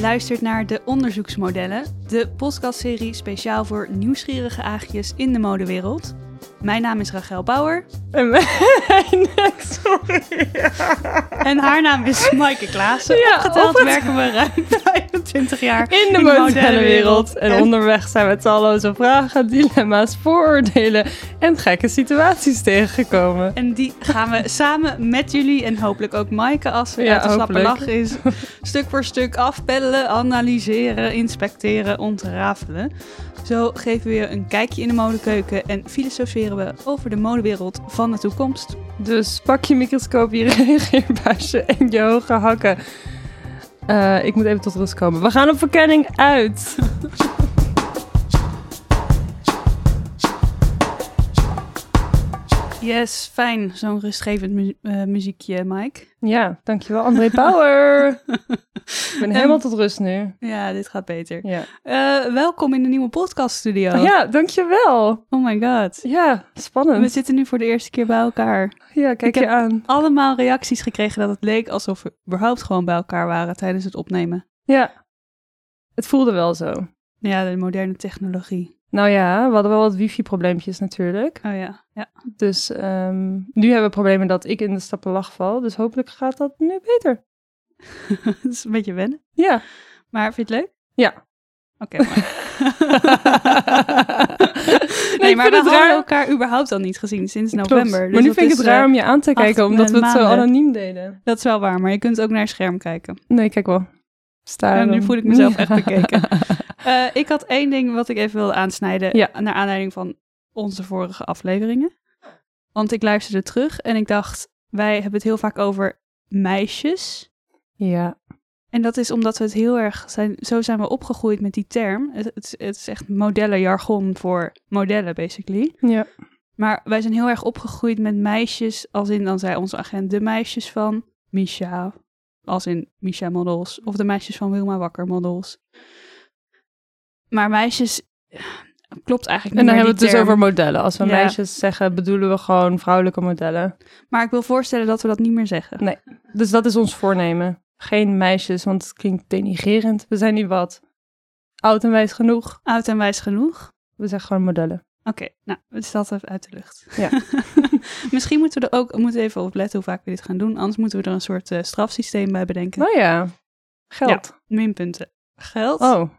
Luistert naar De Onderzoeksmodellen, de podcastserie speciaal voor nieuwsgierige aagjes in de modewereld. Mijn naam is Rachel Bauer. En mijn sorry. En haar naam is Maaike Klaassen. Ja, Opgeteld het- werken we ruim 25 jaar In de in modellenwereld. En En- onderweg zijn we talloze vragen, dilemma's, vooroordelen en gekke situaties tegengekomen. En die gaan we samen met jullie en hopelijk ook Maaike als ze Ja, uit de slappe lach is, stuk voor stuk afpellen, analyseren, inspecteren, ontrafelen. Zo geven we je een kijkje in de modekeuken en we over de modewereld van de toekomst. Dus pak je microscoop, je reageerbuisje en je hoge hakken. Eh, ik moet even tot rust komen. We gaan op verkenning uit. Yes, fijn. Zo'n rustgevend mu- eh, muziekje, Mike. Ja, dankjewel André Power. ik ben helemaal tot rust nu. Ja, dit gaat beter. Ja, Eh, welkom in de nieuwe podcaststudio. ja dankjewel. Oh my god. Ja, We spannend. zitten nu voor de eerste keer bij elkaar. Ja, kijk Ik je heb- aan. Allemaal reacties gekregen dat het leek alsof we überhaupt gewoon bij elkaar waren tijdens het opnemen. Ja, het voelde wel zo. Ja, de moderne technologie. Nou ja, we hadden wel wat wifi-probleempjes natuurlijk. Oh ja, ja. Dus ehm, nu hebben we problemen dat ik in de stappen lach val. Dus hopelijk gaat dat nu beter. dat is een beetje wennen. Ja. Maar vind je het leuk? Ja. Oké, nee, maar we raar. elkaar überhaupt al niet gezien sinds november. maar dus nu dat vind ik het raar eh, om je aan te kijken, omdat we het zo anoniem deden. Dat is wel waar, maar je kunt ook naar het scherm kijken. Nee, kijk wel. Sta En nu dan. voel ik mezelf echt bekeken. Eh, ik had één ding wat ik even wilde aansnijden. Ja. Naar aanleiding van onze vorige afleveringen. Want ik luisterde terug en ik dacht, wij hebben het heel vaak over meisjes. ja, En dat is omdat we het heel erg zijn, zo zijn we opgegroeid met die term. Het, het is echt modellenjargon voor modellen, basically. ja, Maar wij zijn heel erg opgegroeid met meisjes, als in dan zei onze agent de meisjes van Misha, als in Misha Models, of de meisjes van Wilma Wakker Models. Maar meisjes, klopt eigenlijk En niet dan meer hebben we het dus over modellen. Als we Ja. meisjes zeggen, bedoelen we gewoon vrouwelijke modellen. Maar ik wil voorstellen dat we dat niet meer zeggen. Nee. Dus dat is ons voornemen. Geen meisjes, want het klinkt denigrerend. We zijn nu wat oud en wijs genoeg. Oud en wijs genoeg. We zeggen gewoon modellen. Oké, nou, het staat even uit de lucht. Ja. Misschien moeten we er ook, we moeten even op letten hoe vaak we dit gaan doen. Anders moeten we er een soort eh, strafsysteem bij bedenken. Nou ja, geld. Minpunten. Geld. Oh,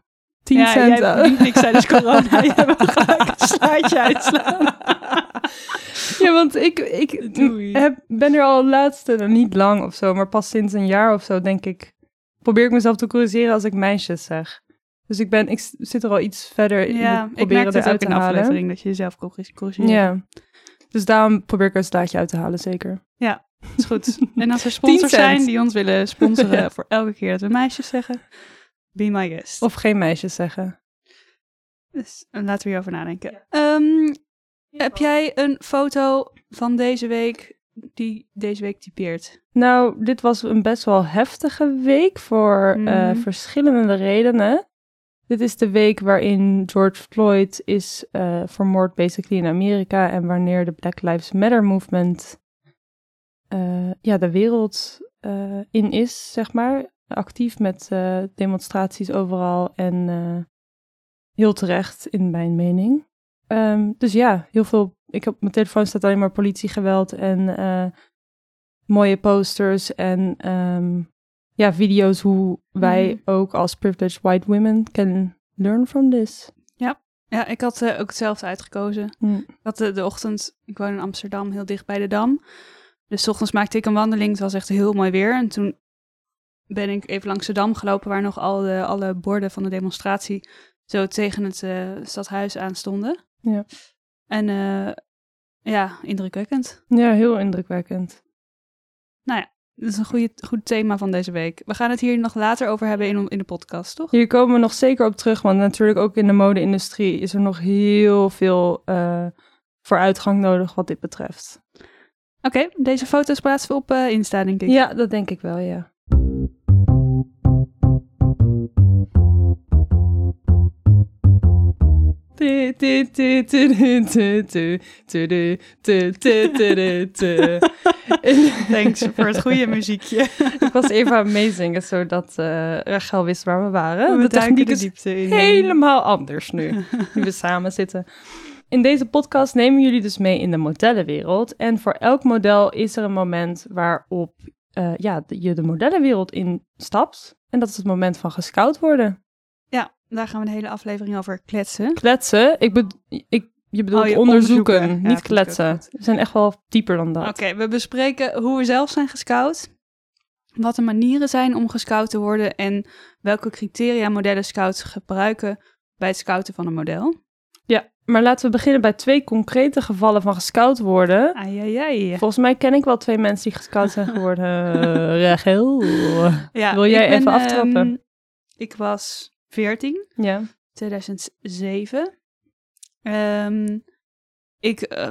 10 ja, cent. eh. niet niks tijdens corona. Je hebt gelijk een slaatje uitslaan. ja, want ik, ik Doei. heb, ben er al laatste, nou, niet lang of zo, maar pas sinds een jaar of zo, denk ik, probeer ik mezelf te corrigeren als ik meisjes zeg. Dus ik, ben, ik zit er al iets verder in Ja, ik merkte het ook in te de aflevering dat je jezelf corri- corrigeert. Ja, dus daarom probeer ik er een slaatje uit te halen, zeker. is goed. En als er sponsors 10 cent. zijn die ons willen sponsoren Ja. voor elke keer dat we meisjes zeggen, be my guest. Of geen meisjes zeggen. Dus eh, laten we hierover nadenken. Ehm, heb jij een foto van deze week die deze week typeert? Nou, dit was een best wel heftige week voor eh, Mhm. verschillende redenen. Dit is de week waarin George Floyd is eh, vermoord basically in Amerika en wanneer de Black Lives Matter movement eh, ja, de wereld eh, in is, zeg maar. Actief met eh, demonstraties overal en eh, heel terecht in mijn mening. Ehm, dus ja, heel veel. Ik op mijn telefoon staat alleen maar politiegeweld en eh, mooie posters en ehm, ja, video's hoe wij Mhm. ook als privileged white women can learn from this. Ja, ik had ook hetzelfde uitgekozen. Hm. Ik had de, de ochtend, ik woon in Amsterdam, heel dicht bij de Dam. Dus ochtends maakte ik een wandeling. Het was echt heel mooi weer. En toen ben ik even langs de Dam gelopen, waar nog al de, alle borden van de demonstratie zo tegen het eh, stadhuis aan stonden. Ja. En eh, ja, indrukwekkend. Ja, heel indrukwekkend. Dat is een goede, goed thema van deze week. We gaan het hier nog later over hebben in, in de podcast, toch? Hier komen we nog zeker op terug, want natuurlijk ook in de mode-industrie is er nog heel veel eh, vooruitgang nodig wat dit betreft. Oké, deze foto's plaatsen we op Insta, denk ik. Ja, dat denk ik wel, ja. Thanks voor het goede muziekje. Ik was even aan meezingen, zodat eh Rachel wist waar we waren. We de techniek de is diepte in. helemaal anders nu, nu we samen zitten. In deze podcast nemen jullie dus mee in de modellenwereld. En voor elk model is er een moment waarop eh, ja, je de modellenwereld instapt. En dat is het moment van gescout worden. Daar gaan we een hele aflevering over kletsen. Kletsen, ik bedo- ik, je bedoelt Oh, je onderzoeken, onderzoeken. Ja, niet kletsen. goed. We zijn echt wel dieper dan dat. Oké, we bespreken hoe we zelf zijn gescout. Wat de manieren zijn om gescout te worden. En welke criteria modellen scouts gebruiken bij het scouten van een model. Ja, maar laten we beginnen bij twee concrete gevallen van gescout worden. Ai. Volgens mij ken ik wel twee mensen die gescout zijn geworden. Rachel. Ja, Wil jij ben, even aftrappen? ehm, ik was 14, Ja. 2007. Ehm, ik eh,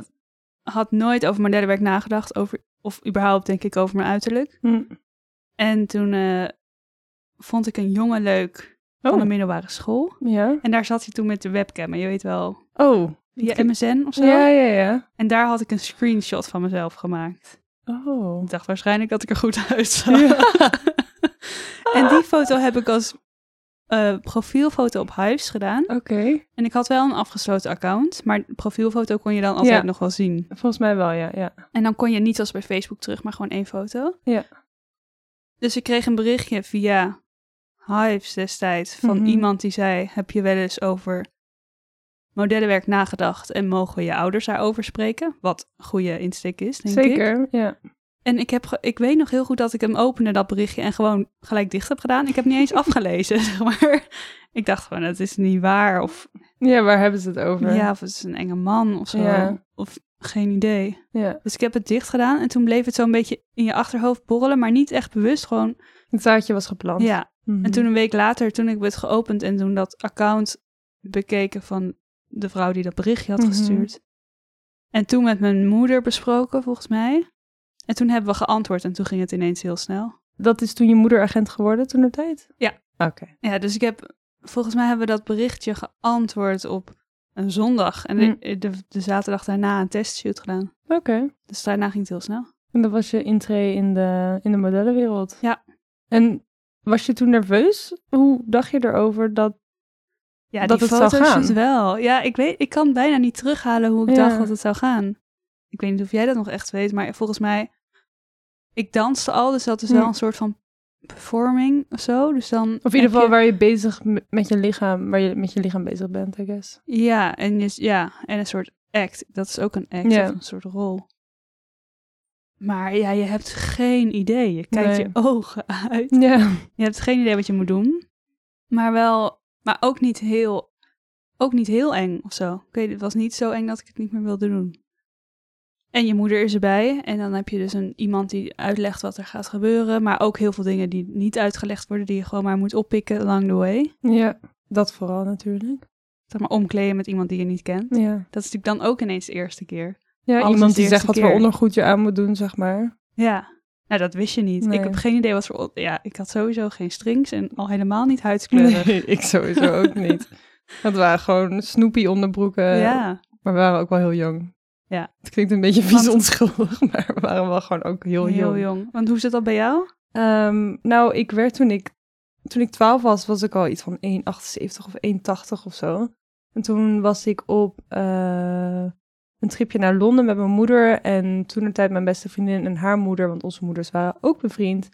had nooit over modellenwerk nagedacht. Over, of überhaupt denk ik over mijn uiterlijk. Hm. En toen eh, vond ik een jongen leuk van Oh. de middelbare school. Ja. En daar zat hij toen met de webcam. En je weet wel, Oh. via MSN of zo. Ja, ja, ja. En daar had ik een screenshot van mezelf gemaakt. Oh. Ik dacht waarschijnlijk dat ik er goed uitzag. Ja. en die foto heb ik als eh, profielfoto op Hives gedaan. Oké. En ik had wel een afgesloten account, maar profielfoto kon je dan altijd Ja. nog wel zien. Volgens mij wel, ja. ja. En dan kon je niet als bij Facebook terug, maar gewoon één foto. Ja. Dus ik kreeg een berichtje via Hives destijds van Mhm. iemand die zei: Heb je wel eens over modellenwerk nagedacht en mogen we je ouders daarover spreken? Wat een goede insteek is, denk ik. Zeker, ja. En ik, heb ik weet nog heel goed dat ik hem opende, dat berichtje, en gewoon gelijk dicht heb gedaan. Ik heb niet eens afgelezen, zeg maar. Ik dacht gewoon, het is niet waar. Of, Ja, waar hebben ze het over? ja, of het is een enge man of zo. Ja. Of geen idee. ja. Dus ik heb het dicht gedaan en toen bleef het zo'n beetje in je achterhoofd borrelen, maar niet echt bewust. Gewoon, Het zaadje was geplant. ja. Mhm. En toen een week later, toen ik het geopend en toen dat account bekeken van de vrouw die dat berichtje had Mhm. gestuurd. En toen met mijn moeder besproken, volgens mij. En toen hebben we geantwoord en toen ging het ineens heel snel. Dat is toen je moeder agent geworden, toen de tijd? Ja. Oké. Ja, dus ik heb, volgens mij hebben we dat berichtje geantwoord op een zondag. En de, de, de zaterdag daarna een testshoot gedaan. Oké. Dus daarna ging het heel snel. En dat was je intree in de, in de modellenwereld? Ja. En was je toen nerveus? Hoe dacht je erover dat... Ja, Dat die het zou gaan. dus wel. Ja, ik weet, ik kan bijna niet terughalen hoe ik Ja. dacht dat het zou gaan. Ik weet niet of jij dat nog echt weet, maar volgens mij, ik danste al, dus dat is wel een soort van performing of zo. Dus dan Of in ieder geval je- waar je bezig met je lichaam, waar je met je lichaam bezig bent, I guess. Ja, en, je, ja, en een soort act. Dat is ook een act of een soort rol. Maar ja, je hebt geen idee. Je kijkt Nee. je ogen uit. Ja. Je hebt geen idee wat je moet doen. Maar wel, maar ook niet heel, ook niet heel eng of zo. Ik weet, het was niet zo eng dat ik het niet meer wilde doen. En je moeder is erbij. En dan heb je dus een, iemand die uitlegt wat er gaat gebeuren. Maar ook heel veel dingen die niet uitgelegd worden. Die je gewoon maar moet oppikken along the way. Ja, dat vooral natuurlijk. Zeg maar omkleden met iemand die je niet kent. Ja, Dat is natuurlijk dan ook ineens de eerste keer. ja Alles iemand die zegt wat keer. voor ondergoed je aan moet doen, zeg maar. Ja, nou dat wist je niet. Nee. Ik heb geen idee wat voor... Ja, ik had sowieso geen strings en al helemaal niet huidskleurig. Nee, ik sowieso ook niet. Het waren gewoon snoepie onderbroeken, ja, maar we waren ook wel heel jong. Ja. Het klinkt een beetje vies Want- onschuldig, maar we waren wel gewoon ook heel, heel, jong. jong. Want hoe zit dat bij jou? Ehm, nou, ik werd toen ik, toen ik 12 was, was ik al iets van 1,78 of 1,80 of zo. En toen was ik op eh, een tripje naar Londen met mijn moeder. En toen een tijd mijn beste vriendin en haar moeder, want onze moeders waren ook bevriend.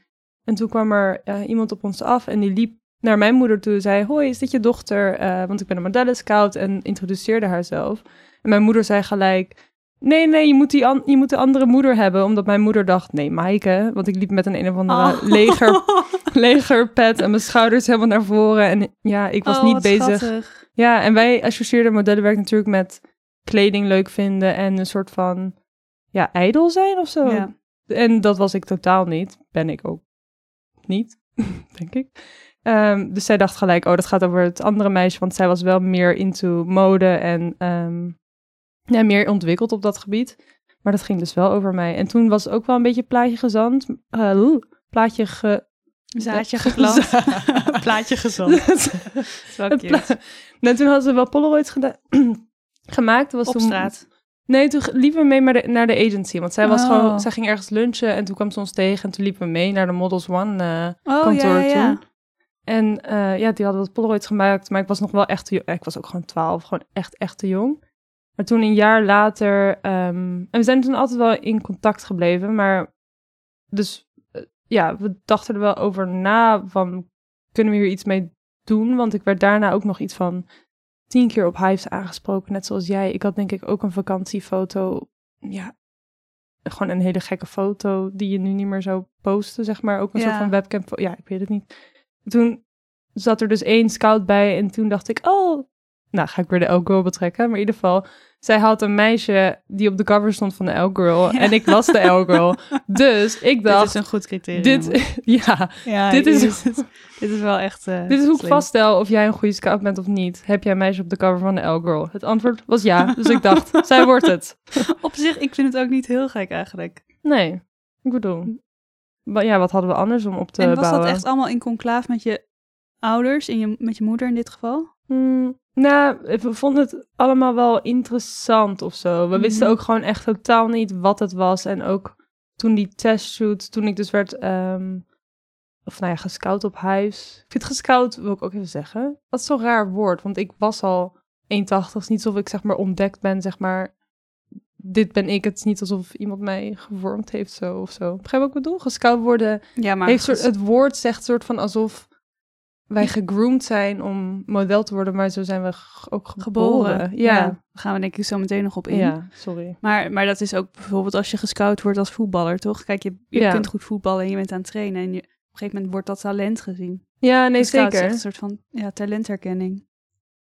En toen kwam er eh, iemand op ons af en die liep naar mijn moeder toe en zei... Hoi, is dit je dochter? Eh, want ik ben een modellenscout en introduceerde haarzelf. En mijn moeder zei gelijk... Nee, nee, je moet, die an- je moet de andere moeder hebben. Omdat mijn moeder dacht, nee, Maaike. Want ik liep met een een of andere Oh. leger, legerpet en mijn schouders helemaal naar voren. En ja, ik was Oh, niet bezig. schattig. Ja, en wij associeerden modellenwerk natuurlijk met kleding leuk vinden en een soort van, ja, ijdel zijn of zo. Ja. En dat was ik totaal niet. Ben ik ook niet, denk ik. Ehm, dus zij dacht gelijk, oh, dat gaat over het andere meisje, want zij was wel meer into mode en ehm, ja, meer ontwikkeld op dat gebied. Maar dat ging dus wel over mij. En toen was ook wel een beetje plaatje gezand, oeh, plaatje ge, Zaadje geplant. Plaatje gezond. Dat pla- nou, toen hadden ze wel Polaroids gemaakt. Was Op toen... straat. Nee, toen liepen we mee naar de, naar de agency. Want zij, was Oh. gewoon, zij ging ergens lunchen en toen kwam ze ons tegen. En toen liepen we mee naar de Models One eh, Oh, kantoor ja, ja. En eh, ja, die hadden wat Polaroids gemaakt. Maar ik was nog wel echt te jong. Ik was ook gewoon twaalf, gewoon echt, echt te jong. Maar toen een jaar later... ehm, en we zijn toen altijd wel in contact gebleven. Maar dus eh, ja, we dachten er wel over na van... Kunnen we hier iets mee doen? Want ik werd daarna ook nog iets van tien keer op Hives aangesproken. Net zoals jij. Ik had denk ik ook een vakantiefoto. Ja, gewoon een hele gekke foto die je nu niet meer zou posten, zeg maar. Ook een Ja. soort van webcam. Ja, ik weet het niet. Toen zat er dus één scout bij en toen dacht ik, oh, nou ga ik weer de Elk Girl betrekken. Maar in ieder geval, zij had een meisje die op de cover stond van de Elk Girl. Ja. En ik was de Elk Girl. Dus ik Dit dacht, is een goed criterium. dit, ja, ja, dit is- dit is, dit is wel echt eh, dit is hoe ik vaststel of jij een goede scout bent of niet. Heb jij een meisje op de cover van de Elk Girl? Het antwoord was ja. Dus ik dacht, zij wordt het. Op zich, ik vind het ook niet heel gek eigenlijk. Nee, ik bedoel. Ja, wat hadden we anders om op te en was bouwen? dat echt allemaal in conclaaf met je ouders, en je, met je moeder in dit geval? Hmm, nou, we vonden het allemaal wel interessant of zo. We wisten Mhm. ook gewoon echt totaal niet wat het was. En ook toen die testshoot, toen ik dus werd, ehm, of nou ja, gescout op huis. Ik vind gescout, wil ik ook even zeggen, dat is zo'n raar woord. Want ik was al 1,80, het is niet alsof ik zeg maar ontdekt ben, zeg maar, dit ben ik. Het is niet alsof iemand mij gevormd heeft zo of zo. Begrijp je wat ik bedoel? Gescout worden Ja, maar heeft soort, het woord zegt soort van alsof wij gegroomd zijn om model te worden, maar zo zijn we ook geboren. geboren. Ja. Ja. Daar gaan we denk ik zo meteen nog op in. Ja, sorry. Maar, maar dat is ook bijvoorbeeld als je gescout wordt als voetballer, toch? Kijk, je, je Ja. kunt goed voetballen en je bent aan het trainen. En je, op een gegeven moment wordt dat talent gezien. Ja, nee, Gescout is echt zeker. een soort van ja, talentherkenning.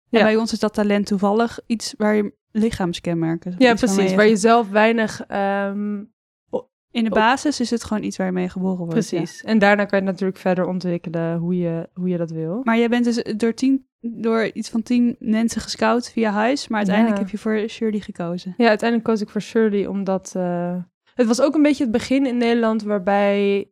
Ja. En bij ons is dat talent toevallig iets waar je lichaamskenmerken... Ja, precies. Waar je zelf weinig... ehm, In de basis is het gewoon iets waar je mee geboren wordt. precies. En daarna kan je natuurlijk verder ontwikkelen hoe je, hoe je dat wil. Maar jij bent dus door, tien, door iets van tien mensen gescout via huis, maar uiteindelijk Ja. heb je voor Shirley gekozen. Ja, uiteindelijk koos ik voor Shirley omdat... eh, het was ook een beetje het begin in Nederland waarbij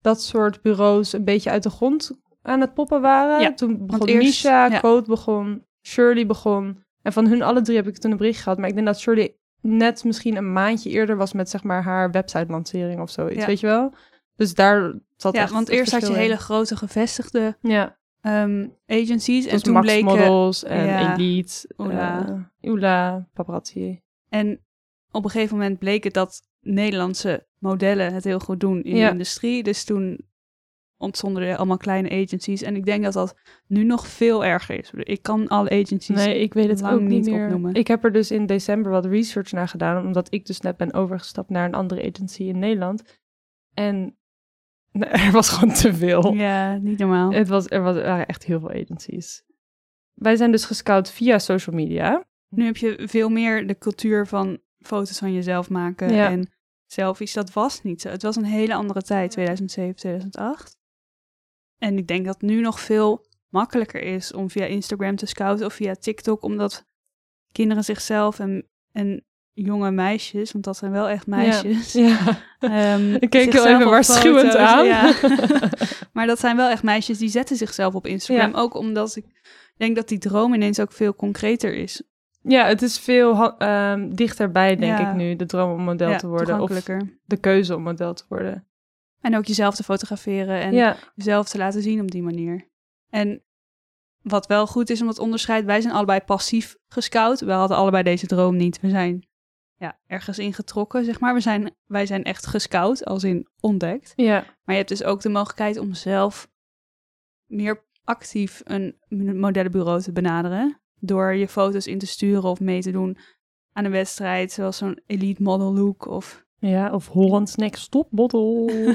dat soort bureaus een beetje uit de grond aan het poppen waren. Ja, toen begon eerst- Misha. Code begon, Shirley begon. En van hun alle drie heb ik toen een bericht gehad. Maar ik denk dat Shirley net misschien een maandje eerder was met zeg maar haar website lancering of zoiets, Ja. weet je wel? Dus daar zat Ja, echt want eerst had je in. hele grote gevestigde Ja, ehm, agencies. En toen Max bleken... Models en ja, Elite. Eh, Oela, paparazzi. En op een gegeven moment bleek het dat Nederlandse modellen het heel goed doen in Ja. de industrie. Dus toen ontstonden allemaal kleine agencies. En ik denk dat dat nu nog veel erger is. Ik kan alle agencies... Nee, ik weet het lang ook niet niet meer. opnoemen. Ik heb er dus in december wat research naar gedaan, omdat ik dus net ben overgestapt naar een andere agency in Nederland. En nee, er was gewoon te veel. Ja, niet normaal. Het was, er, was, er waren echt heel veel agencies. Wij zijn dus gescout via social media. Nu heb je veel meer de cultuur van foto's van jezelf maken Ja. en selfies. Dat was niet zo. Het was een hele andere tijd, 2007, 2008. En ik denk dat het nu nog veel makkelijker is om via Instagram te scouten of via TikTok, omdat kinderen zichzelf en, en jonge meisjes, want dat zijn wel echt meisjes. Ja. ehm, Ik keek heel even waarschuwend foto's- aan. ja. maar dat zijn wel echt meisjes die zetten zichzelf op Instagram. Ja. Ook omdat ik denk dat die droom ineens ook veel concreter is. ja, het is veel ehm, dichterbij, denk Ja. ik nu, de droom om model ja, te worden. Of de keuze om model te worden. En ook jezelf te fotograferen en ja, jezelf te laten zien op die manier. En wat wel goed is om dat onderscheid, wij zijn allebei passief gescout. We hadden allebei deze droom niet. We zijn ja, ergens ingetrokken, zeg maar. We zijn, wij zijn echt gescout, als in ontdekt. ja, Maar je hebt dus ook de mogelijkheid om zelf meer actief een modellenbureau te benaderen. Door je foto's in te sturen of mee te doen aan een wedstrijd, zoals zo'n Elite Model Look of... ja. Of Holland's Next Top Bottle.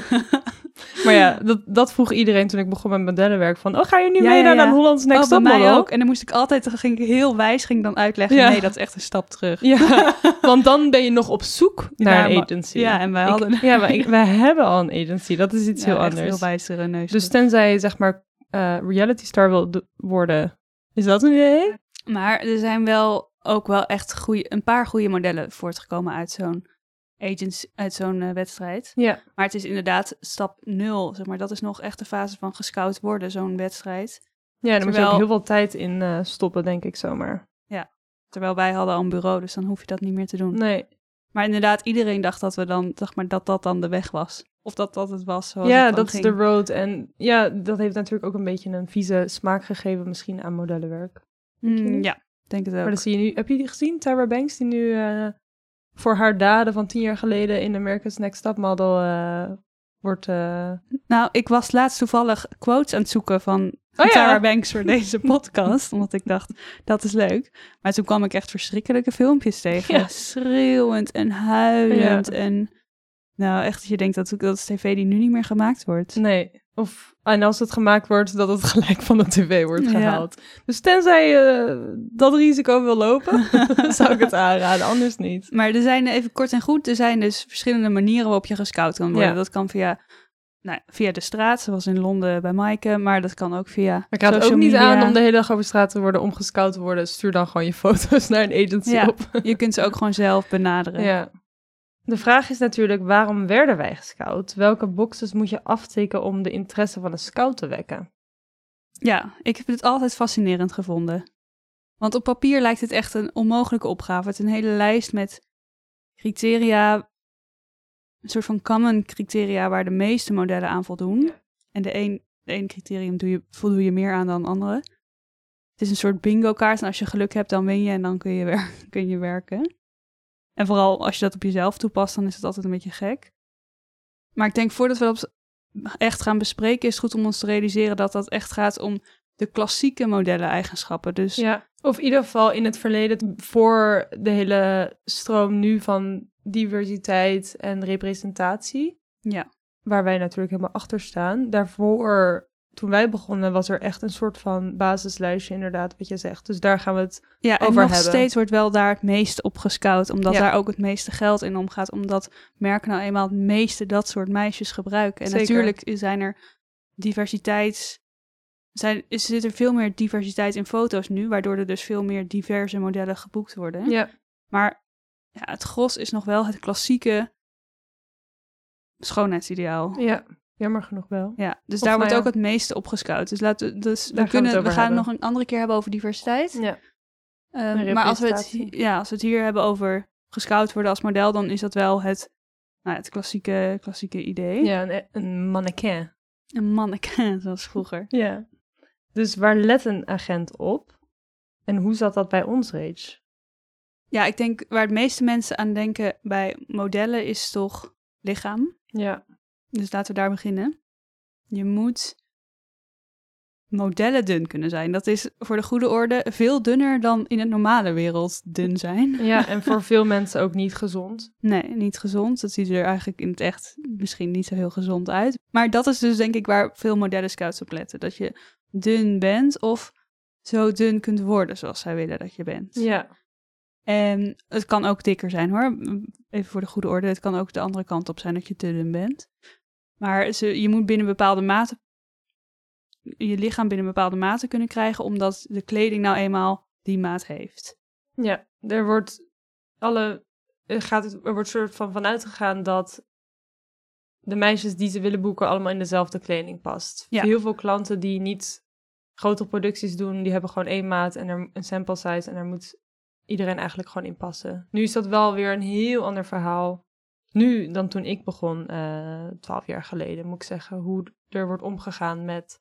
Maar ja, dat, dat vroeg iedereen toen ik begon met modellenwerk. Van, oh, ga je nu Ja, mee ja, naar ja. Hollands Next oh, mij Model? ook. En dan moest ik altijd, dan ging ik heel wijs, ging dan uitleggen, Ja. nee, dat is echt een stap terug. Ja, want dan ben je nog op zoek naar een agency. Ja, en wij Ik- hadden ja, maar ik- wij hebben al een agency. Dat is iets heel anders. heel wijzere neus. dus tenzij je zeg maar eh, reality star wil worden, is dat een idee? Maar er zijn wel ook wel echt goede, een paar goede modellen voortgekomen uit zo'n agents uit zo'n eh, wedstrijd. Ja, Maar het is inderdaad stap nul, zeg maar. Dat is nog echt de fase van gescout worden, zo'n wedstrijd. ja daar moet je ook heel veel tijd in eh, stoppen, denk ik zomaar. Terwijl wij hadden al een bureau, dus dan hoef je dat niet meer te doen. Nee. Maar inderdaad, iedereen dacht dat we dan, zeg maar, dat dat dan de weg was. Of dat dat het was zoals Ja, het dat is de road. En ja, dat heeft natuurlijk ook een beetje een vieze smaak gegeven, misschien aan modellenwerk. Mm, ja, denk het ook. Maar dan zie je nu, heb je die gezien, Tyra Banks, die nu eh, voor haar daden van tien jaar geleden in America's Next Top Model eh, wordt. eh, Nou, ik was laatst toevallig quotes aan het zoeken van Oh ja. Tara Banks voor deze podcast. omdat ik dacht, dat is leuk. Maar toen kwam ik echt verschrikkelijke filmpjes tegen. Ja. Schreeuwend en huilend. En nou, echt dat je denkt dat, dat is tv die nu niet meer gemaakt wordt. Nee. Of, en als het gemaakt wordt, dat het gelijk van de tv wordt Ja. gehaald. Dus tenzij je dat risico wil lopen, zou ik het aanraden, anders niet. Maar er zijn, even kort en goed, er zijn dus verschillende manieren waarop je gescout kan worden. Ja. Dat kan via, nou, via de straat, zoals in Londen bij Maaike. Maar dat kan ook via Maar ik raad ook niet media. aan om de hele dag over straat te worden, om gescout te worden. Stuur dan gewoon je foto's naar een agency Ja. op. Je kunt ze ook gewoon zelf benaderen. Ja. De vraag is natuurlijk, waarom werden wij gescout? Welke boxes moet je aftikken om de interesse van een scout te wekken? Ja, ik heb het altijd fascinerend gevonden. Want op papier lijkt het echt een onmogelijke opgave. Het is een hele lijst met criteria, een soort van common criteria waar de meeste modellen aan voldoen. En de een, de criterium doe je, voldoe je meer aan dan de andere. Het is een soort bingo kaart en als je geluk hebt dan win je en dan kun je, kun je werken. En vooral als je dat op jezelf toepast, dan is het altijd een beetje gek. Maar ik denk voordat we dat echt gaan bespreken, is het goed om ons te realiseren dat dat echt gaat om de klassieke modellen-eigenschappen. Dus Ja, of in ieder geval in het verleden voor de hele stroom nu van diversiteit en representatie, ja, waar wij natuurlijk helemaal achter staan. Daarvoor, toen wij begonnen, was er echt een soort van basislijstje, inderdaad, wat je zegt. Dus daar gaan we het... ja en nog hebben. steeds wordt wel daar het meeste op gescout, omdat Ja. daar ook het meeste geld in omgaat, omdat merken nou eenmaal het meeste dat soort meisjes gebruiken. En Zeker. natuurlijk zijn er diversiteits... Zijn, is, zit er veel meer diversiteit in foto's nu, waardoor er dus veel meer diverse modellen geboekt worden. Ja, Maar ja, het gros is nog wel het klassieke schoonheidsideaal. ja jammer genoeg wel. Ja, dus Of daar wordt ja. ook het meeste op gescout. Dus, laten we, dus Daar we, gaan we kunnen, het we, gaan hebben. nog een andere keer hebben over diversiteit. Ja, Ehm, maar als we, het, ja, als we het hier hebben over gescout worden als model, dan is dat wel het, nou, het klassieke, klassieke idee. ja een, een mannequin. Een manneke, zoals vroeger. Ja. Dus waar let een agent op? En hoe zat dat bij ons, Rage? Ja, ik denk waar het meeste mensen aan denken bij modellen is toch lichaam. Ja. Dus laten we daar beginnen. Je moet modellen dun kunnen zijn. Dat is voor de goede orde veel dunner dan in het normale wereld dun zijn. Ja, en voor veel mensen ook niet gezond. Nee, niet gezond. Dat ziet er eigenlijk in het echt misschien niet zo heel gezond uit. Maar dat is dus denk ik waar veel modellen scouts op letten. Dat je dun bent of zo dun kunt worden zoals zij willen dat je bent. Ja. En het kan ook dikker zijn hoor. Even voor de goede orde. Het kan ook de andere kant op zijn dat je te dun bent. Maar ze, je moet binnen bepaalde mate je lichaam binnen bepaalde mate kunnen krijgen, omdat de kleding nou eenmaal die maat heeft. Ja, er wordt alle er gaat het, er wordt soort van vanuit gegaan dat de meisjes die ze willen boeken allemaal in dezelfde kleding past. Ja. Heel veel klanten die niet grote producties doen, die hebben gewoon één maat en er, een sample size en daar moet iedereen eigenlijk gewoon in passen. Nu is dat wel weer een heel ander verhaal. Nu dan toen ik begon, eh, twaalf jaar geleden, moet ik zeggen, hoe er wordt omgegaan met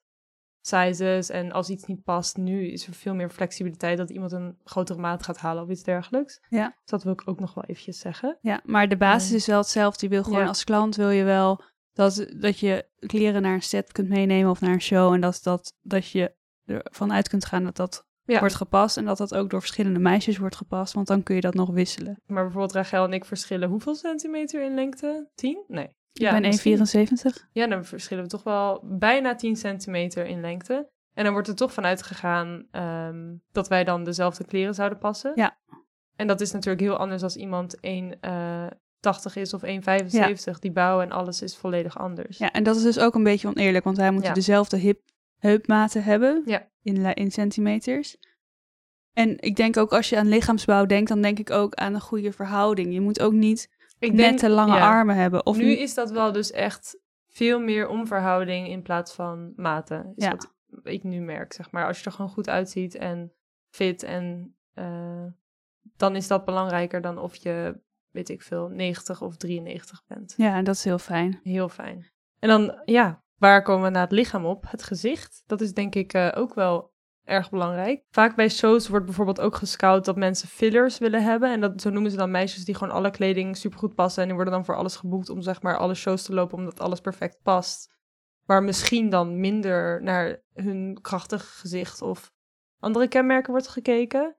sizes. En als iets niet past, nu is er veel meer flexibiliteit dat iemand een grotere maat gaat halen of iets dergelijks. Ja. Dus dat wil ik ook nog wel eventjes zeggen. Ja, maar de basis Ja. is wel hetzelfde. Je wil gewoon Ja. als klant wil je wel dat, dat je kleren naar een set kunt meenemen of naar een show. En dat, dat, dat je ervan uit kunt gaan dat dat Ja. wordt gepast. En dat dat ook door verschillende meisjes wordt gepast. Want dan kun je dat nog wisselen. Maar bijvoorbeeld Rachel en ik verschillen hoeveel centimeter in lengte? 10? Nee. ik ben misschien. 1,74. Ja, dan verschillen we toch wel bijna 10 centimeter in lengte. En dan wordt er toch vanuit gegaan ehm, dat wij dan dezelfde kleren zouden passen. Ja. En dat is natuurlijk heel anders als iemand 1,80 is of 1,75. Die bouw en alles is volledig anders. Ja, en dat is dus ook een beetje oneerlijk. Want wij moeten Ja. dezelfde hip, heupmaten hebben Ja. in, in centimeters. En ik denk ook als je aan lichaamsbouw denkt, dan denk ik ook aan een goede verhouding. Je moet ook niet Ik nette lange ja. armen hebben. Of nu is dat wel dus echt veel meer omverhouding in plaats van mate. Is Ja. wat ik nu merk, zeg maar. Als je er gewoon goed uitziet en fit en eh, dan is dat belangrijker dan of je, weet ik veel, 90 of 93 bent. Ja, en dat is heel fijn. Heel fijn. En dan, ja, waar komen we na het lichaam op? Het gezicht. Dat is denk ik eh, ook wel erg belangrijk. Vaak bij shows wordt bijvoorbeeld ook gescout dat mensen fillers willen hebben. En dat, zo noemen ze dan meisjes die gewoon alle kleding supergoed passen. En die worden dan voor alles geboekt om zeg maar alle shows te lopen omdat alles perfect past. Waar misschien dan minder naar hun krachtig gezicht of andere kenmerken wordt gekeken.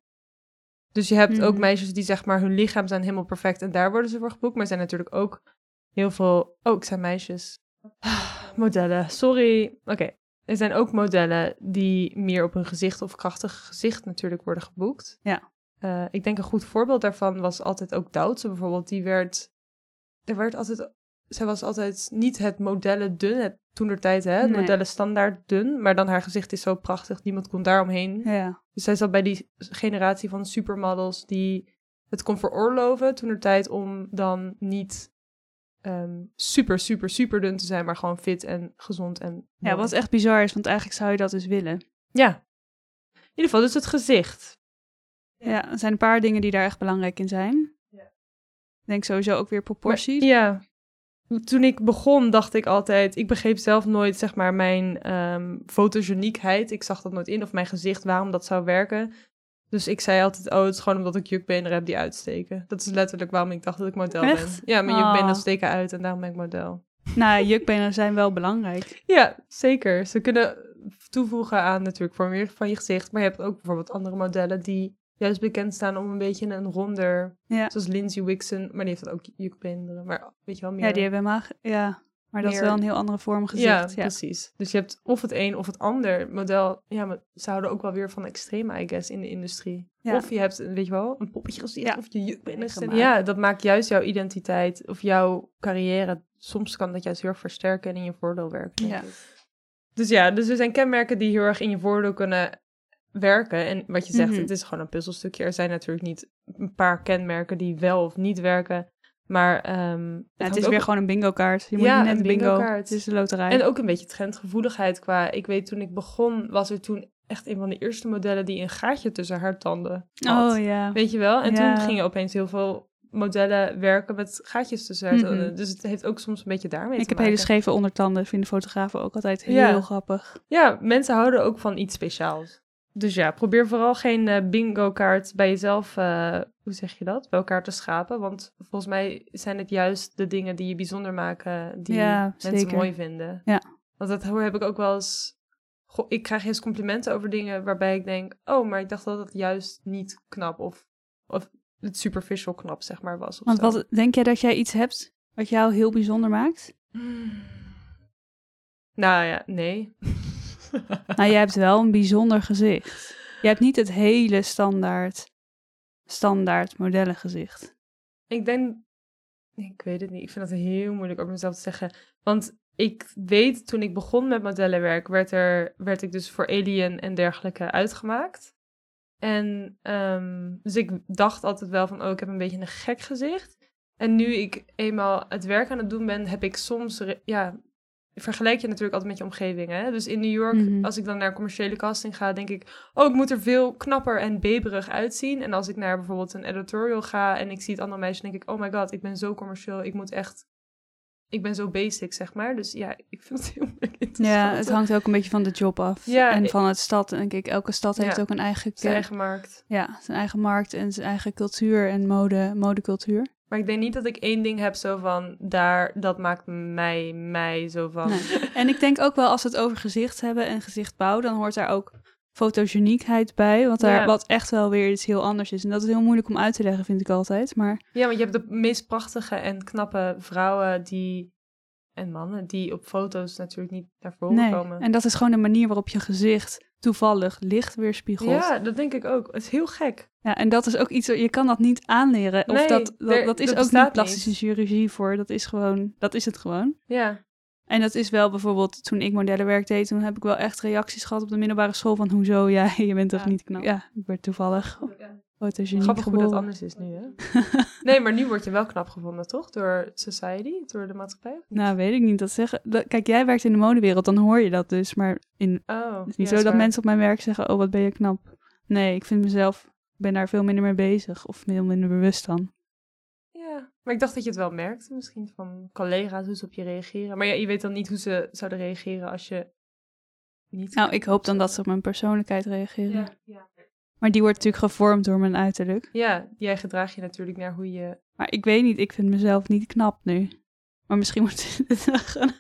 Dus je hebt ook Mhm. meisjes die zeg maar hun lichaam zijn helemaal perfect en daar worden ze voor geboekt. Maar er zijn natuurlijk ook heel veel... Oh, ik zijn meisjes. Modellen, sorry. Oké. Er zijn ook modellen die meer op hun gezicht of krachtig gezicht natuurlijk worden geboekt. Ja. Eh, ik denk een goed voorbeeld daarvan was altijd ook Doutse bijvoorbeeld. Die werd... Er werd altijd... Zij was altijd niet het modellen dun, het toenertijd hè, het Nee. modellen standaard dun. Maar dan haar gezicht is zo prachtig, niemand kon daaromheen. Ja. Dus zij zat bij die generatie van supermodels die het kon veroorloven toen er tijd om dan niet ehm, super, super, super dun te zijn, maar gewoon fit en gezond en ja, wat echt bizar is, want eigenlijk zou je dat dus willen. Ja. In ieder geval, dus het gezicht. Ja, er zijn een paar dingen die daar echt belangrijk in zijn. Ja. Ik denk sowieso ook weer proporties. Ja. Toen ik begon, dacht ik altijd, ik begreep zelf nooit, zeg maar, mijn ehm fotogeniekheid. Ik zag dat nooit in, of mijn gezicht, waarom dat zou werken. Dus ik zei altijd, oh, het is gewoon omdat ik jukbenen heb die uitsteken. Dat is letterlijk waarom ik dacht dat ik model Echt? ben. Ja, mijn jukbenen steken uit en daarom ben ik model. Nou, jukbenen zijn wel belangrijk. Ja, zeker. Ze kunnen toevoegen aan natuurlijk voor meer van je gezicht. Maar je hebt ook bijvoorbeeld andere modellen die juist bekend staan om een beetje een ronder... Ja, Zoals Lindsay Wixon, maar die heeft ook jukbeenderen. Maar weet je wel, meer... ja die hebben helemaal... Ja, maar dat is wel een heel andere vorm gezicht. Ja, precies. Dus je hebt of het een of het ander model. Ja, maar ze houden ook wel weer van extreme, I guess, in de industrie. Ja. Of je hebt, weet je wel, een poppetje gezicht Ja. of je. Gemaakt. Ja, dat maakt juist jouw identiteit of jouw carrière. Soms kan dat juist heel erg versterken en in je voordeel werken. Ja. Dus ja, dus er zijn kenmerken die heel erg in je voordeel kunnen werken. En wat je zegt, Mhm. het is gewoon een puzzelstukje. Er zijn natuurlijk niet een paar kenmerken die wel of niet werken. Maar ehm, Ja, het is ook weer gewoon een bingo kaart. Je moet Ja, net een bingo. bingo-kaart. Het is de loterij. En ook een beetje trendgevoeligheid qua... Ik weet, toen ik begon, was er toen echt een van de eerste modellen die een gaatje tussen haar tanden had. oh ja. Weet je wel? En Ja. toen gingen opeens heel veel modellen werken met gaatjes tussen haar Mhm. tanden. Dus het heeft ook soms een beetje daarmee Ik te heb maken. hele scheve ondertanden. Vinden fotografen ook altijd heel grappig. Ja, mensen houden ook van iets speciaals. Dus ja, probeer vooral geen eh, bingo-kaart bij jezelf, eh, hoe zeg je dat, bij elkaar te schapen. Want volgens mij zijn het juist de dingen die je bijzonder maken, die Ja, mensen zeker. mooi vinden. Ja. Want dat heb ik ook wel eens... Goh, ik krijg eens complimenten over dingen waarbij ik denk... Oh, maar ik dacht dat het juist niet knap of, of het superficial knap, zeg maar, was. Want zo. wat denk jij dat jij iets hebt wat jou heel bijzonder maakt? Nou ja, nee. Nou, jij hebt wel een bijzonder gezicht. Je hebt niet het hele standaard, standaard modellengezicht. Ik denk, ik weet het niet. Ik vind het heel moeilijk over mezelf te zeggen. Want ik weet, toen ik begon met modellenwerk, werd, er, werd ik dus voor Alien en dergelijke uitgemaakt. En um, dus ik dacht altijd wel van, oh, ik heb een beetje een gek gezicht. En nu ik eenmaal het werk aan het doen ben, heb ik soms, ja, vergelijk je natuurlijk altijd met je omgeving. Hè? Dus in New York, mm -hmm. als ik dan naar commerciële casting ga, denk ik, oh, ik moet er veel knapper en beberig uitzien. En als ik naar bijvoorbeeld een editorial ga en ik zie het andere meisje, denk ik, oh my god, ik ben zo commercieel, ik moet echt, ik ben zo basic, zeg maar. Dus ja, ik vind het heel moeilijk Ja, het hangt ook een beetje van de job af. Ja, en van het stad. Denk ik, elke stad heeft ja, ook een eigen... Zijn eigen markt. Ja, zijn eigen markt en zijn eigen cultuur en mode, modecultuur. Maar ik denk niet dat ik één ding heb zo van, daar, dat maakt mij, mij zo van. Nee. En ik denk ook wel als we het over gezicht hebben en gezichtbouw, dan hoort daar ook fotogeniekheid bij, wat, daar, Ja. wat echt wel weer iets heel anders is. En dat is heel moeilijk om uit te leggen, vind ik altijd. Maar Ja, want je hebt de meest prachtige en knappe vrouwen die, en mannen die op foto's natuurlijk niet naar voren nee, komen. en dat is gewoon de manier waarop je gezicht toevallig licht weerspiegelt. Ja, dat denk ik ook. Het is heel gek. Ja, en dat is ook iets, je kan dat niet aanleren. Of Nee, dat, dat, er- dat is dat ook niet plastische niet. chirurgie voor. Dat is gewoon, dat is het gewoon. Ja. En dat is wel bijvoorbeeld, toen ik modellenwerk deed, toen heb ik wel echt reacties gehad op de middelbare school van, hoezo, ja, je bent toch Ja, niet knap. Ja, ik werd toevallig. fotogeniek Grappig hoe dat anders is nu, hè? nee, maar nu word je wel knap gevonden, toch? Door society, door de maatschappij? Nou, weet ik niet. Dat zeggen. dat- kijk, jij werkt in de modewereld, dan hoor je dat dus. Maar in, oh, het is niet ja, zo dat mensen op mijn werk zeggen: Oh, wat ben je knap. Nee, ik vind mezelf, ben daar veel minder mee bezig. Of veel minder bewust dan. Ja, maar ik dacht dat je het wel merkte, misschien van collega's, hoe ze op je reageren. Maar ja, je weet dan niet hoe ze zouden reageren als je niet... Nou, ik hoop dan dat ze op mijn persoonlijkheid reageren. Ja, ja. Maar die wordt natuurlijk gevormd door mijn uiterlijk. ja, jij gedraag je natuurlijk naar hoe je... Maar ik weet niet, ik vind mezelf niet knap nu. Maar misschien wordt het een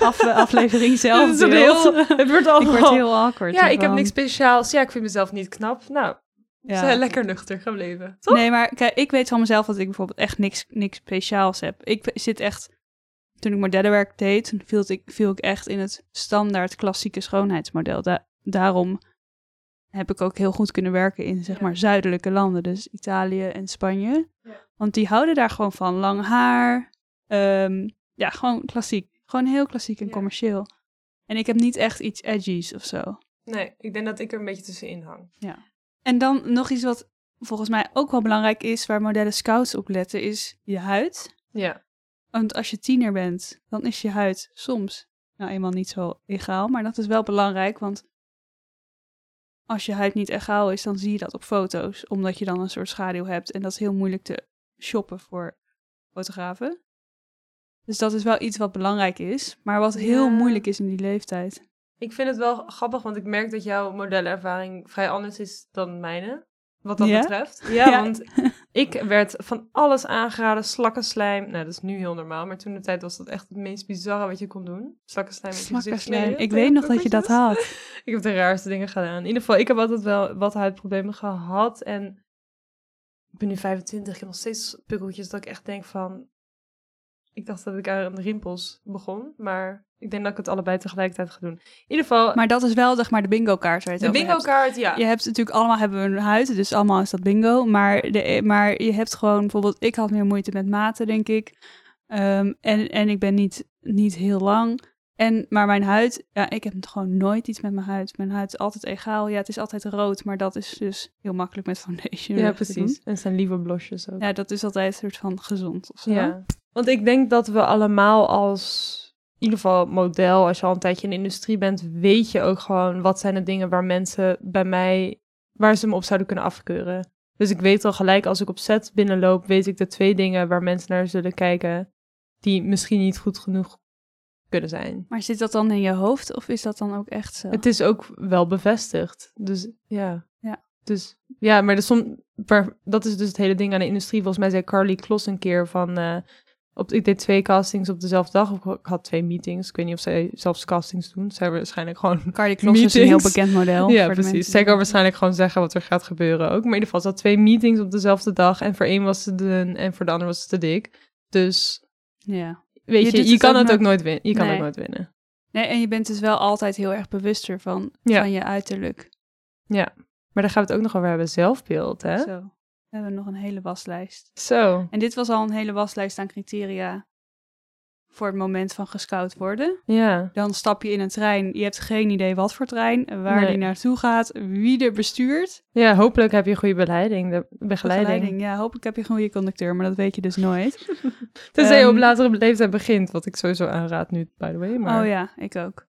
af, aflevering zelf. Het heel- het wordt al... Ik word heel awkward. Ja, ik heb niks speciaals. Ja, ik vind mezelf niet knap. Nou, Ja. zijn lekker nuchter gebleven. Toch? Nee, maar kijk, ik weet van mezelf dat ik bijvoorbeeld echt niks, niks speciaals heb. Ik zit echt... Toen ik modellenwerk deed, viel ik, viel ik echt in het standaard klassieke schoonheidsmodel. Da- daarom heb ik ook heel goed kunnen werken in, zeg Ja. maar, zuidelijke landen. Dus Italië en Spanje. Ja. Want die houden daar gewoon van. Lang haar. ehm, ja, gewoon klassiek. Gewoon heel klassiek en Ja. commercieel. En ik heb niet echt iets edgies of zo. Nee, ik denk dat ik er een beetje tussenin hang. En dan nog iets wat volgens mij ook wel belangrijk is, waar modellen scouts op letten, is je huid. Ja, Want als je tiener bent, dan is je huid soms nou eenmaal niet zo egaal. Maar dat is wel belangrijk, want als je huid niet egaal is, dan zie je dat op foto's. Omdat je dan een soort schaduw hebt. En dat is heel moeilijk te shoppen voor fotografen. Dus dat is wel iets wat belangrijk is, maar wat heel Ja. moeilijk is in die leeftijd. Ik vind het wel grappig, want ik merk dat jouw modellenervaring vrij anders is dan mijne. Wat dat Ja? betreft. Ja, Ja. want ik werd van alles aangeraden. Slakkenslijm. Nou, dat is nu heel normaal. Maar toen de tijd was dat echt het meest bizarre wat je kon doen. Slakkenslijm smeren. Ik weet nog dat je dat had. Ik heb de raarste dingen gedaan. In ieder geval, ik heb altijd wel wat huidproblemen gehad. En ik ben nu 25. Ik heb nog steeds pukkeltjes dat ik echt denk van... Ik dacht dat ik aan rimpels begon. Maar ik denk dat ik het allebei tegelijkertijd ga doen. In ieder geval, Maar dat is wel zeg maar de bingo kaart waar je het de over hebt. bingo kaart, ja. Je hebt natuurlijk allemaal hebben we een huid, dus allemaal is dat bingo. Maar, de, maar je hebt gewoon bijvoorbeeld, ik had meer moeite met maten, denk ik. Ehm, en, en ik ben niet, niet heel lang. En, maar mijn huid, ja, ik heb gewoon nooit iets met mijn huid. Mijn huid is altijd egaal. Ja, het is altijd rood, maar dat is dus heel makkelijk met foundation. Ja, precies. En het zijn lieve blosjes ook. Ja, dat is altijd een soort van gezond of zo. Ja. Want ik denk dat we allemaal als, ieder geval model, als je al een tijdje in de industrie bent, weet je ook gewoon wat zijn de dingen waar mensen bij mij, waar ze me op zouden kunnen afkeuren. Dus ik weet al gelijk als ik op set binnenloop, weet ik de twee dingen waar mensen naar zullen kijken, die misschien niet goed genoeg kunnen zijn. Maar zit dat dan in je hoofd of is dat dan ook echt zo? Het is ook wel bevestigd. Dus ja. Ja. Dus ja, maar, de som, maar dat is dus het hele ding aan de industrie. Volgens mij zei Carly Kloss een keer van... eh, op, ik deed twee castings op dezelfde dag. Of ik had twee meetings. Ik weet niet of zij zelfs castings doen. Zij waarschijnlijk gewoon... Cardi Kloss is een heel meetings. bekend model. ja, precies. Zij kan waarschijnlijk gewoon zeggen wat er gaat gebeuren ook. Maar in ieder geval, ze had twee meetings op dezelfde dag. En voor één was ze dun en voor de ander was ze te dik. Dus Ja. weet Je je, het kan het ook nooit- winnen. Je kan Nee. ook nooit winnen. Nee, en je bent dus wel altijd heel erg bewuster van, Ja. van je uiterlijk. Maar daar gaan we het ook nog over hebben. Zelfbeeld, hè? Zo. We hebben nog een hele waslijst. Zo. En dit was al een hele waslijst aan criteria voor het moment van gescout worden. Ja. Dan stap je in een trein. Je hebt geen idee wat voor trein, waar Nee. die naartoe gaat, wie er bestuurt. Ja, hopelijk heb je goede begeleiding. De begeleiding. Begeleiding. Ja, hopelijk heb je een goede conducteur, maar dat weet je dus nooit. Tenzij je op Ehm, latere leeftijd begint, wat ik sowieso aanraad nu, by the way. Maar... Oh ja, ik ook.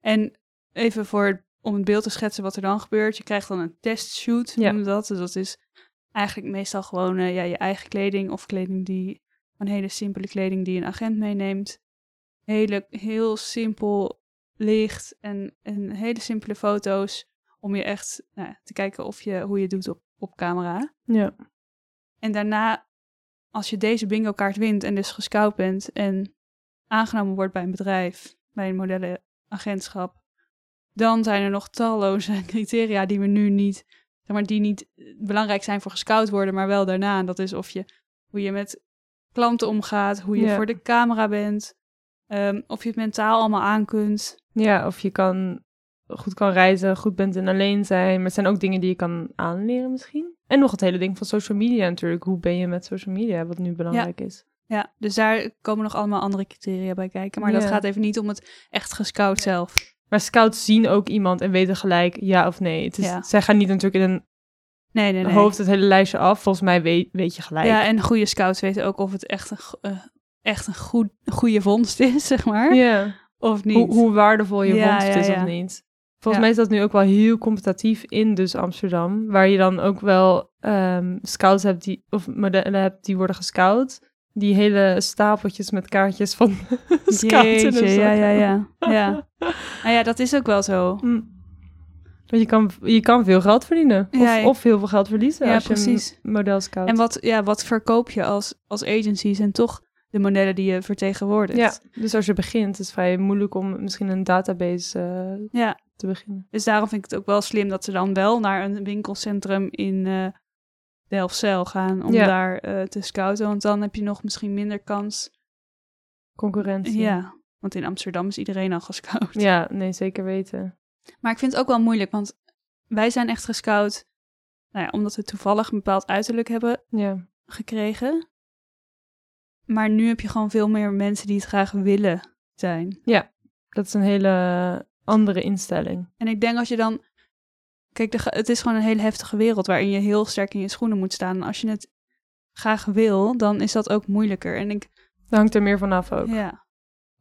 En even voor, om het beeld te schetsen wat er dan gebeurt. Je krijgt dan een testshoot, Ja. noemen we dat. Dus dat is eigenlijk meestal gewoon eh, ja, je eigen kleding of kleding die, een hele simpele kleding die een agent meeneemt. Hele, heel simpel licht en, en hele simpele foto's om je echt nou, te kijken of je, hoe je het doet op, op camera. Ja. En daarna, als je deze bingo kaart wint en dus gescout bent en aangenomen wordt bij een bedrijf, bij een modellenagentschap, dan zijn er nog talloze criteria die we nu niet, maar, die niet eh, belangrijk zijn voor gescout worden, maar wel daarna. En dat is of je, hoe je met klanten omgaat, hoe je Ja. voor de camera bent, ehm, of je het mentaal allemaal aan kunt. ja, of je kan goed kan reizen, goed bent in alleen zijn. Maar het zijn ook dingen die je kan aanleren misschien. En nog het hele ding van social media natuurlijk. Hoe ben je met social media, wat nu belangrijk is. Ja, dus daar komen nog allemaal andere criteria bij kijken. Maar dat gaat even niet om het echt gescout zelf. Maar scouts zien ook iemand en weten gelijk ja of nee. Het is, Ja. Zij gaan niet natuurlijk in een Nee, nee, nee. hoofd het hele lijstje af. Volgens mij weet, weet je gelijk. Ja, en goede scouts weten ook of het echt een, eh, echt een goed, goede vondst is, zeg maar. Ja. Of niet. Hoe, hoe waardevol je Ja, vondst is of niet. Volgens mij is dat nu ook wel heel competitief in dus Amsterdam. Waar je dan ook wel ehm, scouts hebt die, of modellen hebt die worden gescout. Die hele stapeltjes met kaartjes van scouts zak ja, ja, ja. ja. Nou ja, dat is ook wel zo. Mm. Want je kan, je kan veel geld verdienen. Of, Ja, of heel veel geld verliezen Ja, als je precies. een model scout. En wat, ja, wat verkoop je als, als agency zijn toch de modellen die je vertegenwoordigt. Ja, dus als je begint, is het vrij moeilijk om misschien een database eh, ja. te beginnen. Dus daarom vind ik het ook wel slim dat ze dan wel naar een winkelcentrum in eh Delfzijl gaan om Ja. daar eh, te scouten. Want dan heb je nog misschien minder kans. Concurrentie. Ja, want in Amsterdam is iedereen al gescout. Ja, nee, zeker weten. Maar ik vind het ook wel moeilijk, want wij zijn echt gescout, nou ja, omdat we toevallig een bepaald uiterlijk hebben Ja. gekregen. Maar nu heb je gewoon veel meer mensen die het graag willen zijn. Dat is een hele andere instelling. En ik denk als je dan. Kijk, de, het is gewoon een hele heftige wereld waarin je heel sterk in je schoenen moet staan. En als je het graag wil, dan is dat ook moeilijker. En ik. Dat hangt er meer vanaf ook. Ja.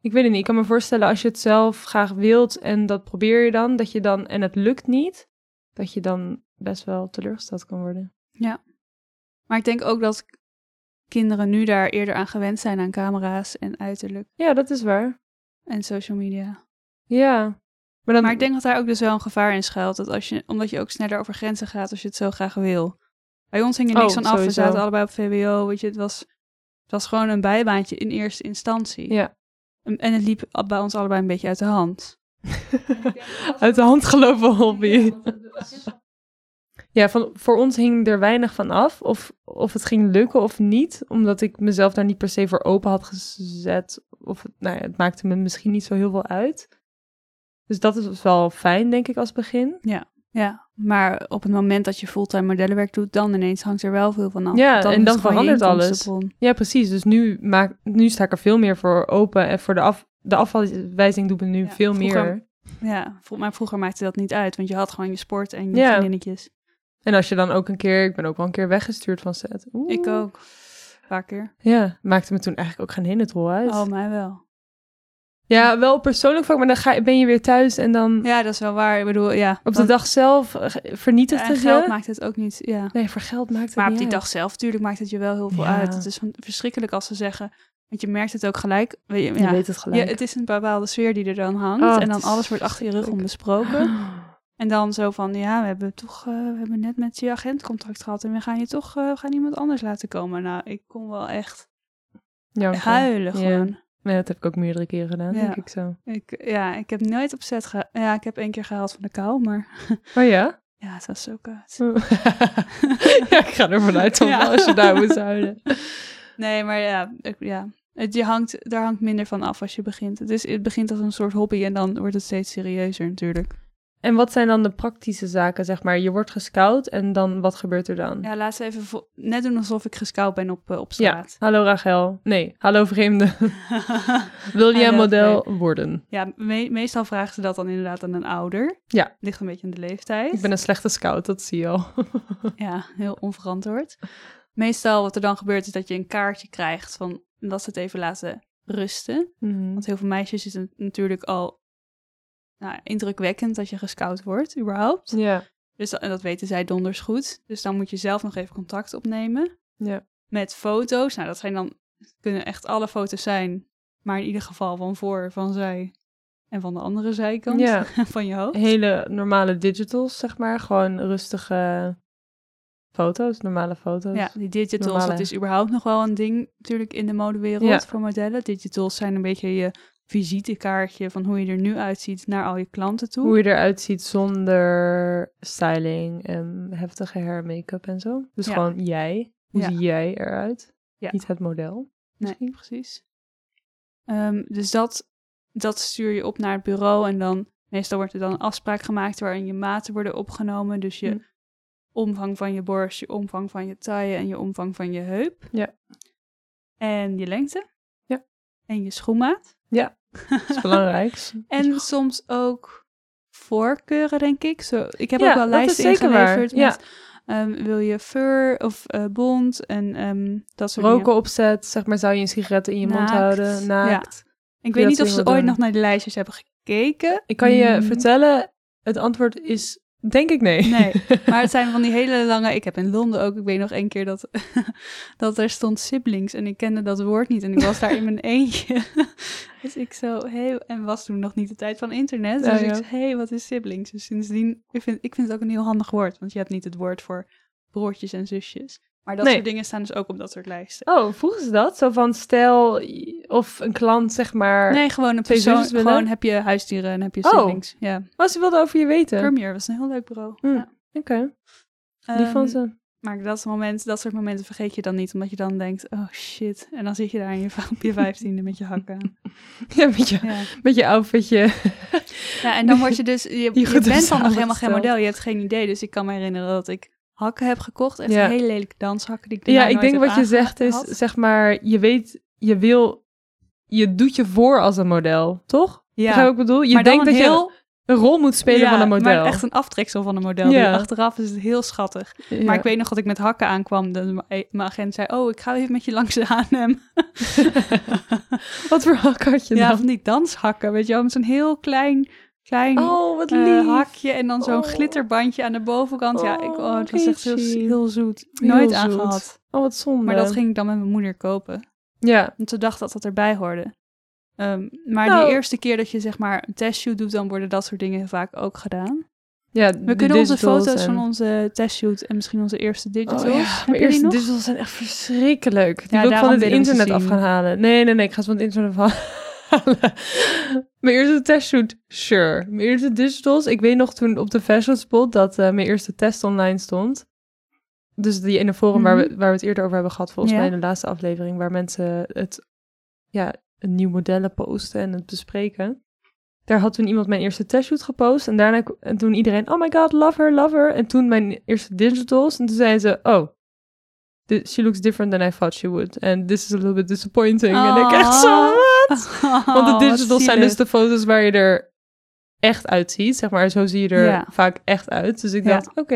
Ik weet het niet. Ik kan me voorstellen als je het zelf graag wilt en dat probeer je dan, dat je dan, en het lukt niet, dat je dan best wel teleurgesteld kan worden. Maar ik denk ook dat kinderen nu daar eerder aan gewend zijn aan camera's en uiterlijk Ja, dat is waar. en social media. Ja. Maar, dan, Maar ik denk dat daar ook dus wel een gevaar in schuilt. Dat als je, omdat je ook sneller over grenzen gaat als je het zo graag wil. Bij ons hing er niks Oh, van af. We zaten allebei op VWO. Weet je, het was, het was gewoon een bijbaantje in eerste instantie. Ja. En, en het liep bij ons allebei een beetje uit de hand. Uit de hand gelopen hobby. Ja, van, voor ons hing er weinig van af of, of het ging lukken of niet. Omdat ik mezelf daar niet per se voor open had gezet. Of nou ja, het maakte me misschien niet zo heel veel uit. Dus dat is wel fijn, denk ik, als begin. Ja, maar op het moment dat je fulltime modellenwerk doet, dan ineens hangt er wel veel van af. Ja, en dan verandert alles. Ja, precies. Dus nu, maak, nu sta ik er veel meer voor open. En voor de, af, de afwijzing doe ik nu Ja, veel vroeger- meer. Ja, maar vroeger maakte dat niet uit, want je had gewoon je sport en je Ja. vriendinnetjes. En als je dan ook een keer... Ik ben ook wel een keer weggestuurd van set. Oeh. Ik ook. Een paar keer. Ja, maakte me toen eigenlijk ook geen hinnetrol uit. Oh, mij wel. Ja, wel persoonlijk vlak, maar dan ga, ben je weer thuis en dan Ja, dat is wel waar. Ik bedoel, ja. op de dag zelf eh, vernietigt en het geld je. maakt het ook niet, ja. Nee, voor geld maakt het Maar op die uit. dag zelf, natuurlijk, maakt het je wel heel veel Ja. uit. Het is verschrikkelijk als ze zeggen, want je merkt het ook gelijk. Weet je, Je ja, weet het ja, gelijk. het is een bepaalde sfeer die er dan hangt. Oh, en dan alles wordt achter je rug om besproken. En dan zo van, ja, we hebben toch, eh, we hebben net met je agent contact gehad en we gaan je toch, we gaan iemand anders laten komen. Nou, ik kon wel echt Janken. huilen Ja. gewoon. Nee, dat heb ik ook meerdere keren gedaan, Ja. denk ik zo. Ik, ja, ik heb nooit op set gehaald. Ja, ik heb één keer gehaald van de kou, maar Oh ja? ja, het was zo koud. ja, ik ga ervan uit Ja. als je daar moet huilen. Nee, maar ja, ik, ja. Het, je hangt, daar hangt minder van af als je begint. Het, is, het begint als een soort hobby en dan wordt het steeds serieuzer natuurlijk. En wat zijn dan de praktische zaken, zeg maar? Je wordt gescout en dan, wat gebeurt er dan? Ja, laten we even net doen alsof ik gescout ben op, eh, op Ja, straat. hallo Rachel. Nee, hallo vreemde. Wil jij model worden? Ja, me- meestal vragen ze dat dan inderdaad aan een ouder. Ja. Ligt een beetje aan de leeftijd. Ik ben een slechte scout, dat zie je al. Ja, heel onverantwoord. Meestal wat er dan gebeurt is dat je een kaartje krijgt van dat ze het even laten rusten. Mhm. Want heel veel meisjes is het natuurlijk al nou, indrukwekkend dat je gescout wordt, überhaupt. Ja, Dus dat, en dat weten zij donders goed. Dus dan moet je zelf nog even contact opnemen ja. met foto's. Nou, dat zijn dan, kunnen echt alle foto's zijn, maar in ieder geval van voor, van zij en van de andere zijkant Ja. van je hoofd. Hele normale digitals, zeg maar. Gewoon rustige foto's, normale foto's. Ja, die digitals, Normale. dat is überhaupt nog wel een ding natuurlijk in de modewereld Ja. voor modellen. Digitals zijn een beetje je visitekaartje van hoe je er nu uitziet naar al je klanten toe. Hoe je eruit ziet zonder styling en heftige hair, make-up en zo. Dus Ja. gewoon jij. Hoe Ja. zie jij eruit? Ja. Niet het model. Nee, misschien. precies. Ehm, dus dat, dat stuur je op naar het bureau en dan meestal wordt er dan een afspraak gemaakt waarin je maten worden opgenomen. Dus je Hm. omvang van je borst, je omvang van je taille en je omvang van je heup. Ja. En je lengte. Ja. En je schoenmaat. Dat is belangrijk. En soms ook voorkeuren, denk ik. Zo, ik heb Ja, ook wel lijsten ingeleverd Ja. met Ehm, wil je fur of eh, bont en ehm, dat soort Roken dingen. opzet, zeg maar, zou je een sigaret in je mond houden, naakt. Ik weet niet of ze ooit doen. nog naar de lijstjes hebben gekeken. Ik kan je Mm, vertellen, het antwoord is denk ik nee. Nee, maar het zijn van die hele lange... Ik heb in Londen ook, ik weet nog één keer dat, dat er stond siblings en ik kende dat woord niet. En ik was daar in mijn eentje. Dus ik zo, hey, en was toen nog niet de tijd van internet. Dus ik zei, hey, wat is siblings? Dus sindsdien, ik vind, ik vind het ook een heel handig woord. Want je hebt niet het woord voor broertjes en zusjes. Maar dat Nee. soort dingen staan dus ook op dat soort lijsten. Oh, vroegen ze dat? Zo van stel of een klant, zeg maar. Nee, gewoon een persoon. Gewoon heb je huisdieren en heb je Oh. siblings. Ja. Oh, ze wilden over je weten. Premier was een heel leuk bureau. Hm. Ja. Oké, Ehm, van ze. Maar dat, moment, dat soort momenten vergeet je dan niet, omdat je dan denkt, oh shit. En dan zit je daar in je, op je vijftiende met je hakken. Ja, met je, Ja. met je outfitje. ja, en dan word je dus, je, je, bent dan nog helemaal geen model, je hebt geen idee. Dus ik kan me herinneren dat ik hakken heb gekocht, echt Ja. hele lelijke danshakken die ik Ja, ik denk wat je zegt is, zeg maar, je weet, je wil, je doet je voor als een model, toch? ja. Wat ik bedoel? Je maar denkt dat heel, je een rol moet spelen ja, van een model. Maar echt een aftreksel van een model. Ja. Achteraf is het heel schattig. Ja. Maar ik weet nog dat ik met hakken aankwam. Dat mijn mijn agent zei, oh, ik ga even met je langs de H&M. Wat voor hak had je Ja, dan? van die danshakken, weet je wel. Met zo'n heel klein, klein Oh, wat lief. hakje en dan zo'n Oh. glitterbandje aan de bovenkant. ja, ik, oh, het was echt heel, heel zoet. Nooit zoet. aangehad. Oh, wat zonde. Maar dat ging ik dan met mijn moeder kopen. Ja, Want ze dacht dat dat erbij hoorde. Ehm, maar Nou. die eerste keer dat je zeg maar een testshoot doet, dan worden dat soort dingen vaak ook gedaan. ja We kunnen onze foto's van onze testshoot en misschien onze eerste digitals. Oh, ja, mijn eerste nog? digitals zijn echt verschrikkelijk. Die Ja, wil ik van het internet af gaan halen. Nee, nee, nee, ik ga ze van het internet afhalen. mijn eerste testshoot, sure. Mijn eerste digitals, ik weet nog toen op de Fashion Spot dat eh, mijn eerste test online stond. Dus die in een forum waar, we, waar we het eerder over hebben gehad, volgens Mhm. Ja. mij in de laatste aflevering, waar mensen het, ja, een nieuw modellen posten en het bespreken. Daar had toen iemand mijn eerste testshoot gepost. En daarna en toen iedereen, oh my god, love her, love her. En toen mijn eerste digitals. En toen zeiden ze, oh, she looks different than I thought she would. And this is a little bit disappointing. En ik echt zo, Want Oh, de wat digitals zijn dus de foto's waar je er echt uitziet. Zeg maar, zo zie je er Ja. vaak echt uit. Dus ik Ja. dacht, oké,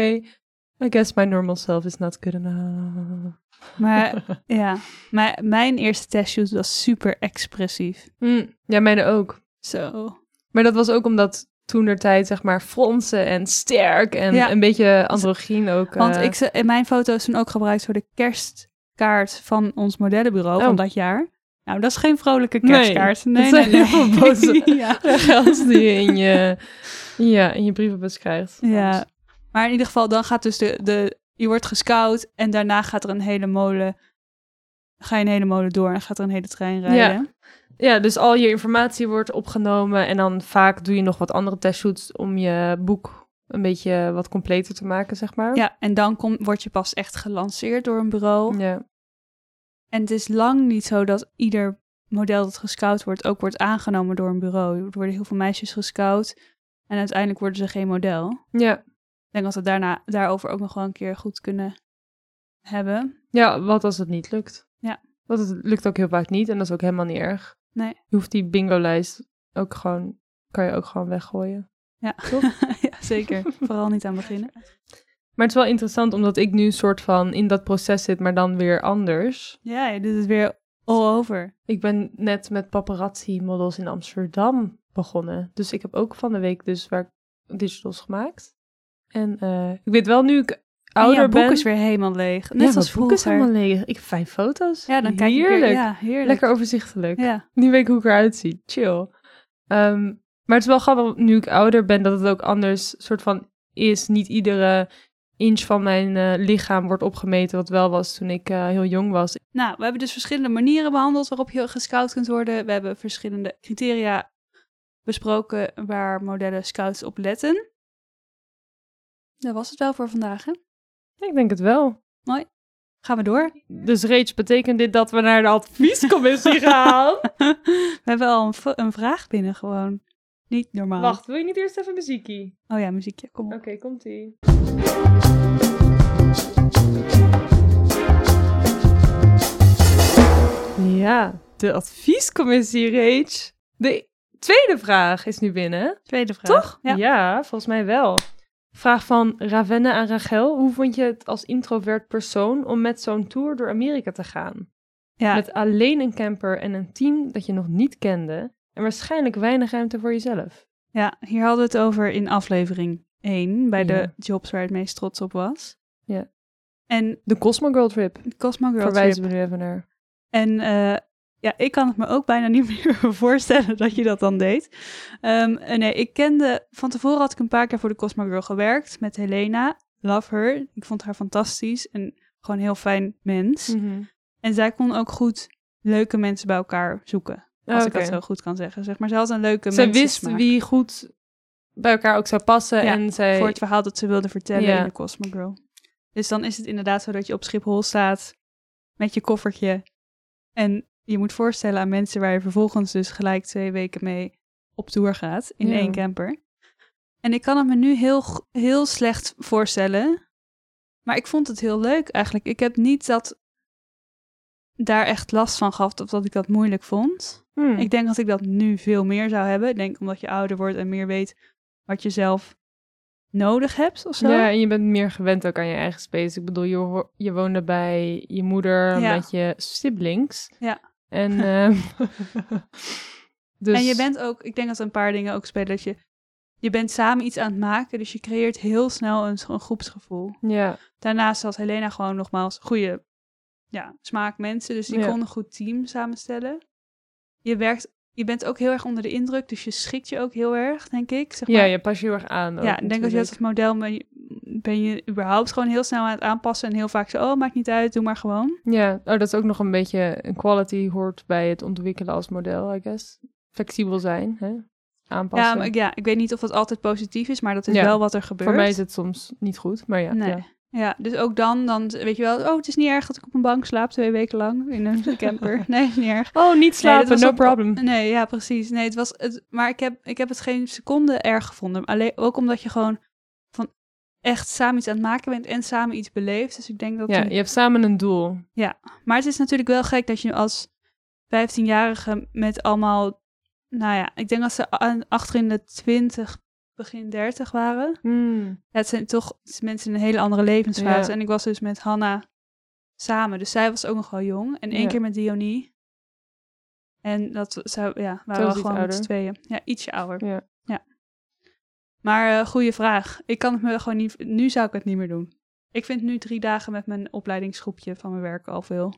I guess my normal self is not good enough. Maar ja, maar mijn eerste testshoot was super expressief. Hm, ja, mijne ook. Zo. Maar dat was ook omdat toen der tijd, zeg maar, fronsen en sterk en Ja. een beetje androgyn ook. Want eh, ik in mijn foto's toen ook gebruikt voor de kerstkaart van ons modellenbureau van Oh. dat jaar. Nou, dat is geen vrolijke Nee, kerstkaart. Nee, dat nee, nee. veel boze- ja. geld die je in je, ja, in je brievenbus krijgt. ja. Maar in ieder geval, dan gaat dus de, de... Je wordt gescout en daarna gaat er een hele molen... Ga je een hele molen door en gaat er een hele trein rijden. Ja, dus al je informatie wordt opgenomen en dan vaak doe je nog wat andere testshoots om je boek een beetje wat completer te maken, zeg maar. Ja, en dan kom, word je pas echt gelanceerd door een bureau. Ja. En het is lang niet zo dat ieder model dat gescout wordt ook wordt aangenomen door een bureau. Er worden heel veel meisjes gescout en uiteindelijk worden ze geen model. Ja. Ik denk dat we daarna, daarover ook nog wel een keer goed kunnen hebben. ja, wat als het niet lukt? Ja. Want het lukt ook heel vaak niet en dat is ook helemaal niet erg. Nee. Je hoeft die bingo-lijst ook gewoon, kan je ook gewoon weggooien. Ja, Toch? ja zeker. Vooral niet aan beginnen. Maar het is wel interessant omdat ik nu een soort van in dat proces zit, maar dan weer anders. Ja, doet het weer all over. Ik ben net met paparazzi models in Amsterdam begonnen. Dus ik heb ook van de week dus waar digitals gemaakt. En eh, ik weet wel nu ik ouder en jouw boek ben. is weer helemaal leeg. Net ja, als mijn boek is vroeger. helemaal leeg. Ik heb vijf foto's. Ja, dan kijk je heerlijk. weer. Ja, heerlijk. Lekker overzichtelijk. Ja. Nu weet ik hoe ik eruit zie. Chill. Ehm, maar het is wel grappig nu ik ouder ben dat het ook anders soort van is. Niet iedere inch van mijn eh, lichaam wordt opgemeten wat wel was toen ik eh, heel jong was. Nou, we hebben dus verschillende manieren behandeld waarop je gescout kunt worden. We hebben verschillende criteria besproken waar modellen scouts op letten. Dat was het wel voor vandaag, hè? Ik denk het wel. Gaan we door? Dus Rach, betekent dit dat we naar de adviescommissie gaan? we hebben al een, een vraag binnen gewoon. Niet normaal. Wacht, wil je niet eerst even muziekie? Oh ja, muziekje, kom op. Oké, komt-ie. De adviescommissie, Rach. De tweede vraag is nu binnen. Tweede vraag. Toch? Ja. volgens mij wel. Vraag van Ravenna aan Rachel. Hoe vond je het als introvert persoon om met zo'n tour door Amerika te gaan? Ja, Met alleen een camper en een team dat je nog niet kende. En waarschijnlijk weinig ruimte voor jezelf. ja, hier hadden we het over in aflevering 1, bij Ja. de jobs waar het meest trots op was. Ja. En De Cosmo Girl Trip. Cosmo Girl Verwijzen Trip. we nu even naar. En eh, ja, ik kan het me ook bijna niet meer voorstellen dat je dat dan deed. En nee, ik kende, van tevoren had ik een paar keer voor de Cosmo Girl gewerkt met Helena. Love her. Ik vond haar fantastisch en gewoon een heel fijn mens. Mhm. En zij kon ook goed leuke mensen bij elkaar zoeken. Als ik dat zo goed kan zeggen. Zeg maar, ze had een leuke Zij wist wie goed bij elkaar ook zou passen. Ja, en zij... voor het verhaal dat ze wilde vertellen Ja. in de Cosmo Girl. Dus dan is het inderdaad zo dat je op Schiphol staat met je koffertje. En je moet voorstellen aan mensen waar je vervolgens dus gelijk twee weken mee op tour gaat in Ja. één camper. En ik kan het me nu heel, heel slecht voorstellen. Maar ik vond het heel leuk eigenlijk. Ik heb niet dat daar echt last van gehad of dat ik dat moeilijk vond. Hmm. Ik denk dat ik dat nu veel meer zou hebben. Ik denk omdat je ouder wordt en meer weet wat je zelf nodig hebt of zo. Ja, en je bent meer gewend ook aan je eigen space. Ik bedoel, je, je woonde bij je moeder Ja. met je siblings. Ja. En, ehm, dus, En je bent ook, ik denk dat een paar dingen ook spelen. Dat je, je bent samen iets aan het maken, dus je creëert heel snel een, een groepsgevoel. Ja, Daarnaast had Helena gewoon nogmaals goede ja, smaak mensen, dus die Ja. kon een goed team samenstellen. Je werkt, je bent ook heel erg onder de indruk, dus je schikt je ook heel erg, denk ik. Zeg ja, maar. je pas je heel erg aan. ook ja, ik denk dat je dat als model ben je, ben je überhaupt gewoon heel snel aan het aanpassen en heel vaak zo, oh, maakt niet uit, doe maar gewoon. Ja, oh, dat is ook nog een beetje een quality hoort bij het ontwikkelen als model, I guess. Flexibel zijn, hè? aanpassen. Ja, maar, ja, ik weet niet of dat altijd positief is, maar dat is Ja. wel wat er gebeurt. Voor mij is het soms niet goed, maar ja. Nee. ja. Ja, dus ook dan, dan weet je wel, oh, het is niet erg dat ik op een bank slaap twee weken lang in een camper. Nee, is niet erg. Oh, niet Nee, slapen, was no op- problem. Nee, ja, precies. Nee, het was het, maar ik heb, ik heb het geen seconde erg gevonden. Alleen ook omdat je gewoon van echt samen iets aan het maken bent en samen iets beleeft. Dus ik denk dat. Ja, je hebt samen een doel. Maar het is natuurlijk wel gek dat je als 15-jarige met allemaal, nou ja, ik denk dat ze aan- achter in de 20, begin 30 waren. Hmm. Ja, het zijn toch het zijn mensen in een hele andere levensfase. Ja. En ik was dus met Hanna samen. Dus zij was ook nog wel jong. En één Ja. keer met Dionie. En dat zou, ja, waren we iets gewoon met tweeën. Ja, ietsje ouder. Ja. Maar eh goede vraag. Ik kan het me gewoon niet... Nu zou ik het niet meer doen. Ik vind nu drie dagen met mijn opleidingsgroepje van mijn werk al veel.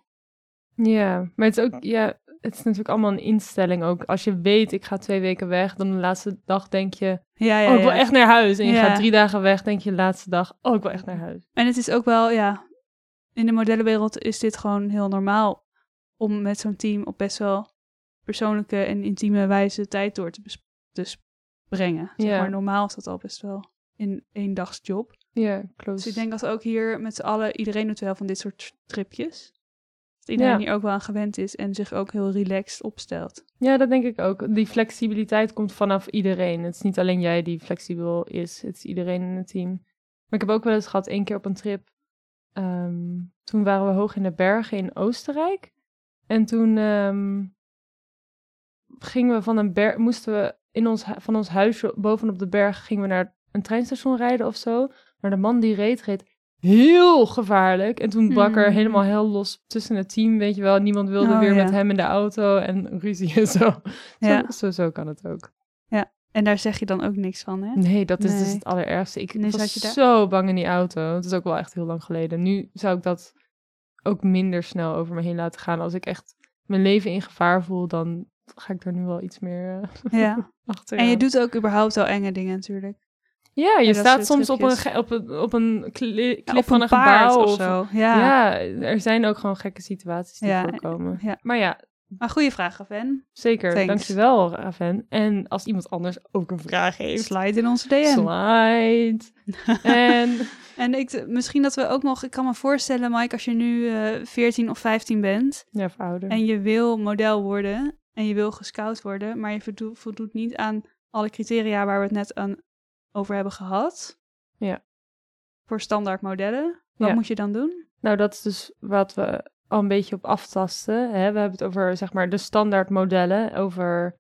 Ja, maar het is ook, ja, het is natuurlijk allemaal een instelling ook. Als je weet, ik ga twee weken weg, dan de laatste dag denk je, Ja, ja, oh, ik wil ja. echt naar huis. En je Ja. gaat drie dagen weg, denk je de laatste dag, oh, ik wil echt naar huis. En het is ook wel, ja... In de modellenwereld is dit gewoon heel normaal. Om met zo'n team op best wel persoonlijke en intieme wijze tijd door te, brengen. Zeg Ja. maar normaal is dat al best wel in één dagsjob. Ja, close. Dus ik denk dat ook hier met z'n allen, iedereen doet wel van dit soort tripjes. Dat iedereen hier ook wel aan gewend is en zich ook heel relaxed opstelt. Ja, dat denk ik ook. Die flexibiliteit komt vanaf iedereen. Het is niet alleen jij die flexibel is, het is iedereen in het team. Maar ik heb ook wel eens gehad, één keer op een trip. ehm, toen waren we hoog in de bergen in Oostenrijk. En toen ehm, gingen we van een berg, moesten we in ons, van ons huisje bovenop de berg, gingen we naar een treinstation rijden of zo. Maar de man die reed, reed heel gevaarlijk. En toen brak er Mm. helemaal heel los tussen het team, weet je wel. Niemand wilde Oh, weer ja. met hem in de auto en ruzie en zo. Ja. Zo, zo, zo kan het ook. En daar zeg je dan ook niks van, hè? Nee, dat is dus het allerergste. Ik was daar- zo bang in die auto. Het is ook wel echt heel lang geleden. Nu zou ik dat ook minder snel over me heen laten gaan. Als ik echt mijn leven in gevaar voel, dan ga ik er nu wel iets meer eh, Ja. achter. En je doet ook überhaupt wel enge dingen natuurlijk. Ja, je staat soms op een, op een, op een kli- Ja, klip op van een, gebouw. of of- zo. Ja. Ja. er zijn ook gewoon gekke situaties die Ja, voorkomen. ja. Maar ja, Maar goede vraag, Raven. zeker. Thanks. Dankjewel, Raven. En als iemand anders ook een vraag heeft, Slide in onze DM. slide. en En ik, misschien dat we ook nog... Ik kan me voorstellen, Mike, als je nu eh 14 of 15 bent... ja, ouder. en je wil model worden... en je wil gescout worden... maar je voldoet, voldoet niet aan alle criteria... waar we het net aan over hebben gehad. Ja. Voor standaard modellen. Wat Ja. moet je dan doen? Nou, dat is dus wat we al een beetje op aftasten. Hè? We hebben het over zeg maar de standaard modellen, over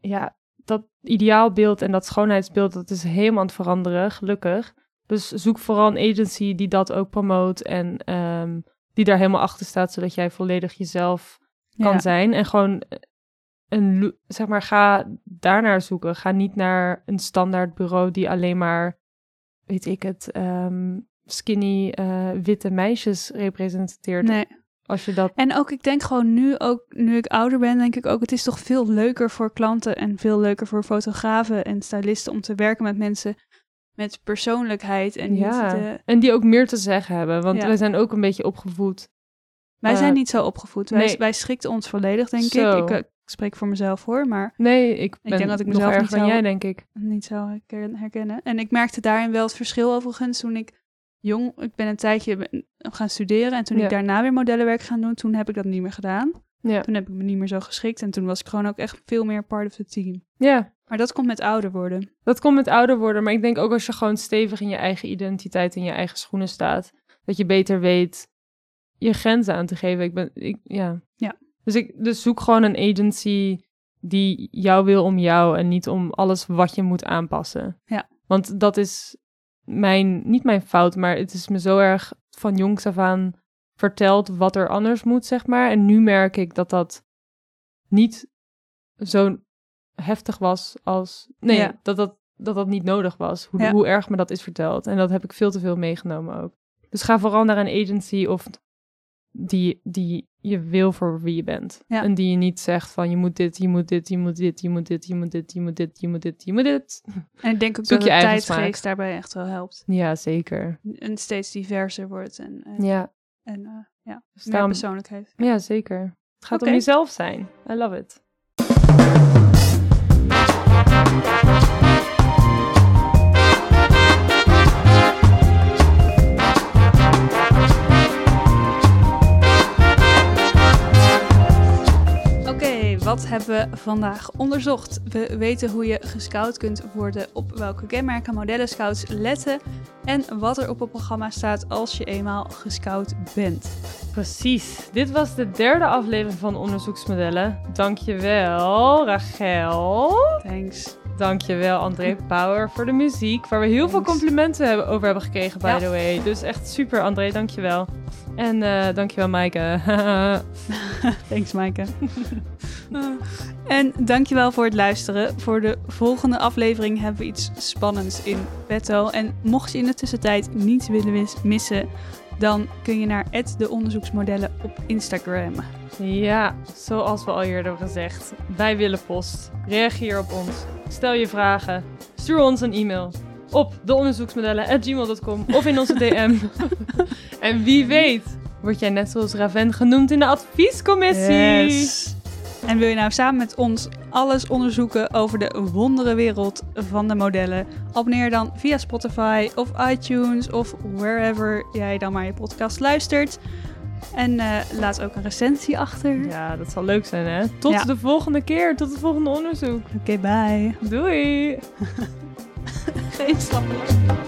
ja, dat ideaalbeeld en dat schoonheidsbeeld, dat is helemaal aan het veranderen, gelukkig. Dus zoek vooral een agency die dat ook promoot en ehm, die daar helemaal achter staat, zodat jij volledig jezelf kan Ja. zijn. En gewoon een, zeg maar, ga daarnaar zoeken. Ga niet naar een standaard bureau die alleen maar, weet ik het, ehm, skinny eh, witte meisjes representeert. Nee. Als je dat, En ook, ik denk gewoon nu, ook nu ik ouder ben, denk ik ook, het is toch veel leuker voor klanten en veel leuker voor fotografen en stylisten om te werken met mensen met persoonlijkheid en Ja. en die ook meer te zeggen hebben, want Ja. wij zijn ook een beetje opgevoed. Wij Eh, zijn niet zo opgevoed. Wij, nee. wij schikten ons volledig, denk ik. ik. Ik spreek voor mezelf hoor, maar Nee, ik ben denk dat ik nog mezelf erger niet dan zou- jij, denk ik. niet zou herken- herkennen. En ik merkte daarin wel het verschil overigens toen ik jong... Ik ben een tijdje gaan studeren en toen Ja. ik daarna weer modellenwerk gaan doen, toen heb ik dat niet meer gedaan. Ja. Toen heb ik me niet meer zo geschikt en toen was ik gewoon ook echt veel meer part of the team. ja, Maar dat komt met ouder worden. dat komt met ouder worden. Maar ik denk ook als je gewoon stevig in je eigen identiteit, in je eigen schoenen staat, dat je beter weet je grenzen aan te geven. Ik ben, ik, ja. Ja. Dus, ik, dus zoek gewoon een agency die jou wil om jou en niet om alles wat je moet aanpassen. Ja. Want dat is mijn, niet mijn fout, maar het is me zo erg van jongs af aan verteld wat er anders moet, zeg maar. En nu merk ik dat dat niet zo heftig was als... Nee, Ja. dat, dat, dat dat niet nodig was. Hoe, Ja. hoe erg me dat is verteld. En dat heb ik veel te veel meegenomen ook. Dus ga vooral naar een agency of die, die je wil voor wie je bent. Ja. En die je niet zegt van je moet dit, je moet dit, je moet dit, je moet dit, je moet dit, je moet dit, je moet dit, je moet dit. En ik denk ook Zoek dat je de smaak. daarbij echt wel helpt. Ja, zeker. En steeds diverser wordt en, en, Ja, en eh, ja, dus meer daarom- persoonlijkheid. ja zeker. Het gaat om jezelf zijn. I love it. Wat hebben we vandaag onderzocht? We weten hoe je gescout kunt worden, op welke kenmerken modellen scouts letten en wat er op het programma staat als je eenmaal gescout bent. Precies. Dit was de derde aflevering van Onderzoeksmodellen. Dankjewel, Rachel. Thanks. Dankjewel, André Power, voor de muziek. Waar we heel veel complimenten over hebben gekregen, by Ja. the way. Dus echt super, André. Dankjewel. En eh dankjewel, Maaike. Thanks, Maaike. en dankjewel voor het luisteren. Voor de volgende aflevering hebben we iets spannends in petto. En mocht je in de tussentijd niets willen mis- missen, dan kun je naar de onderzoeksmodellen op Instagram. ja, zoals we al eerder hebben gezegd. Wij willen post. Reageer op ons. Stel je vragen. Stuur ons een e-mail. Op deonderzoeksmodellen.gmail.com of in onze DM. en wie weet, word jij net zoals Raven genoemd in de adviescommissie. Yes. En wil je nou samen met ons alles onderzoeken over de wonderenwereld van de modellen? Abonneer dan via Spotify of iTunes of wherever jij dan maar je podcast luistert. En eh, laat ook een recensie achter. Ja, dat zal leuk zijn, hè? Tot Ja. de volgende keer. Tot het volgende onderzoek. Oké, bye. Doei! Geen stap.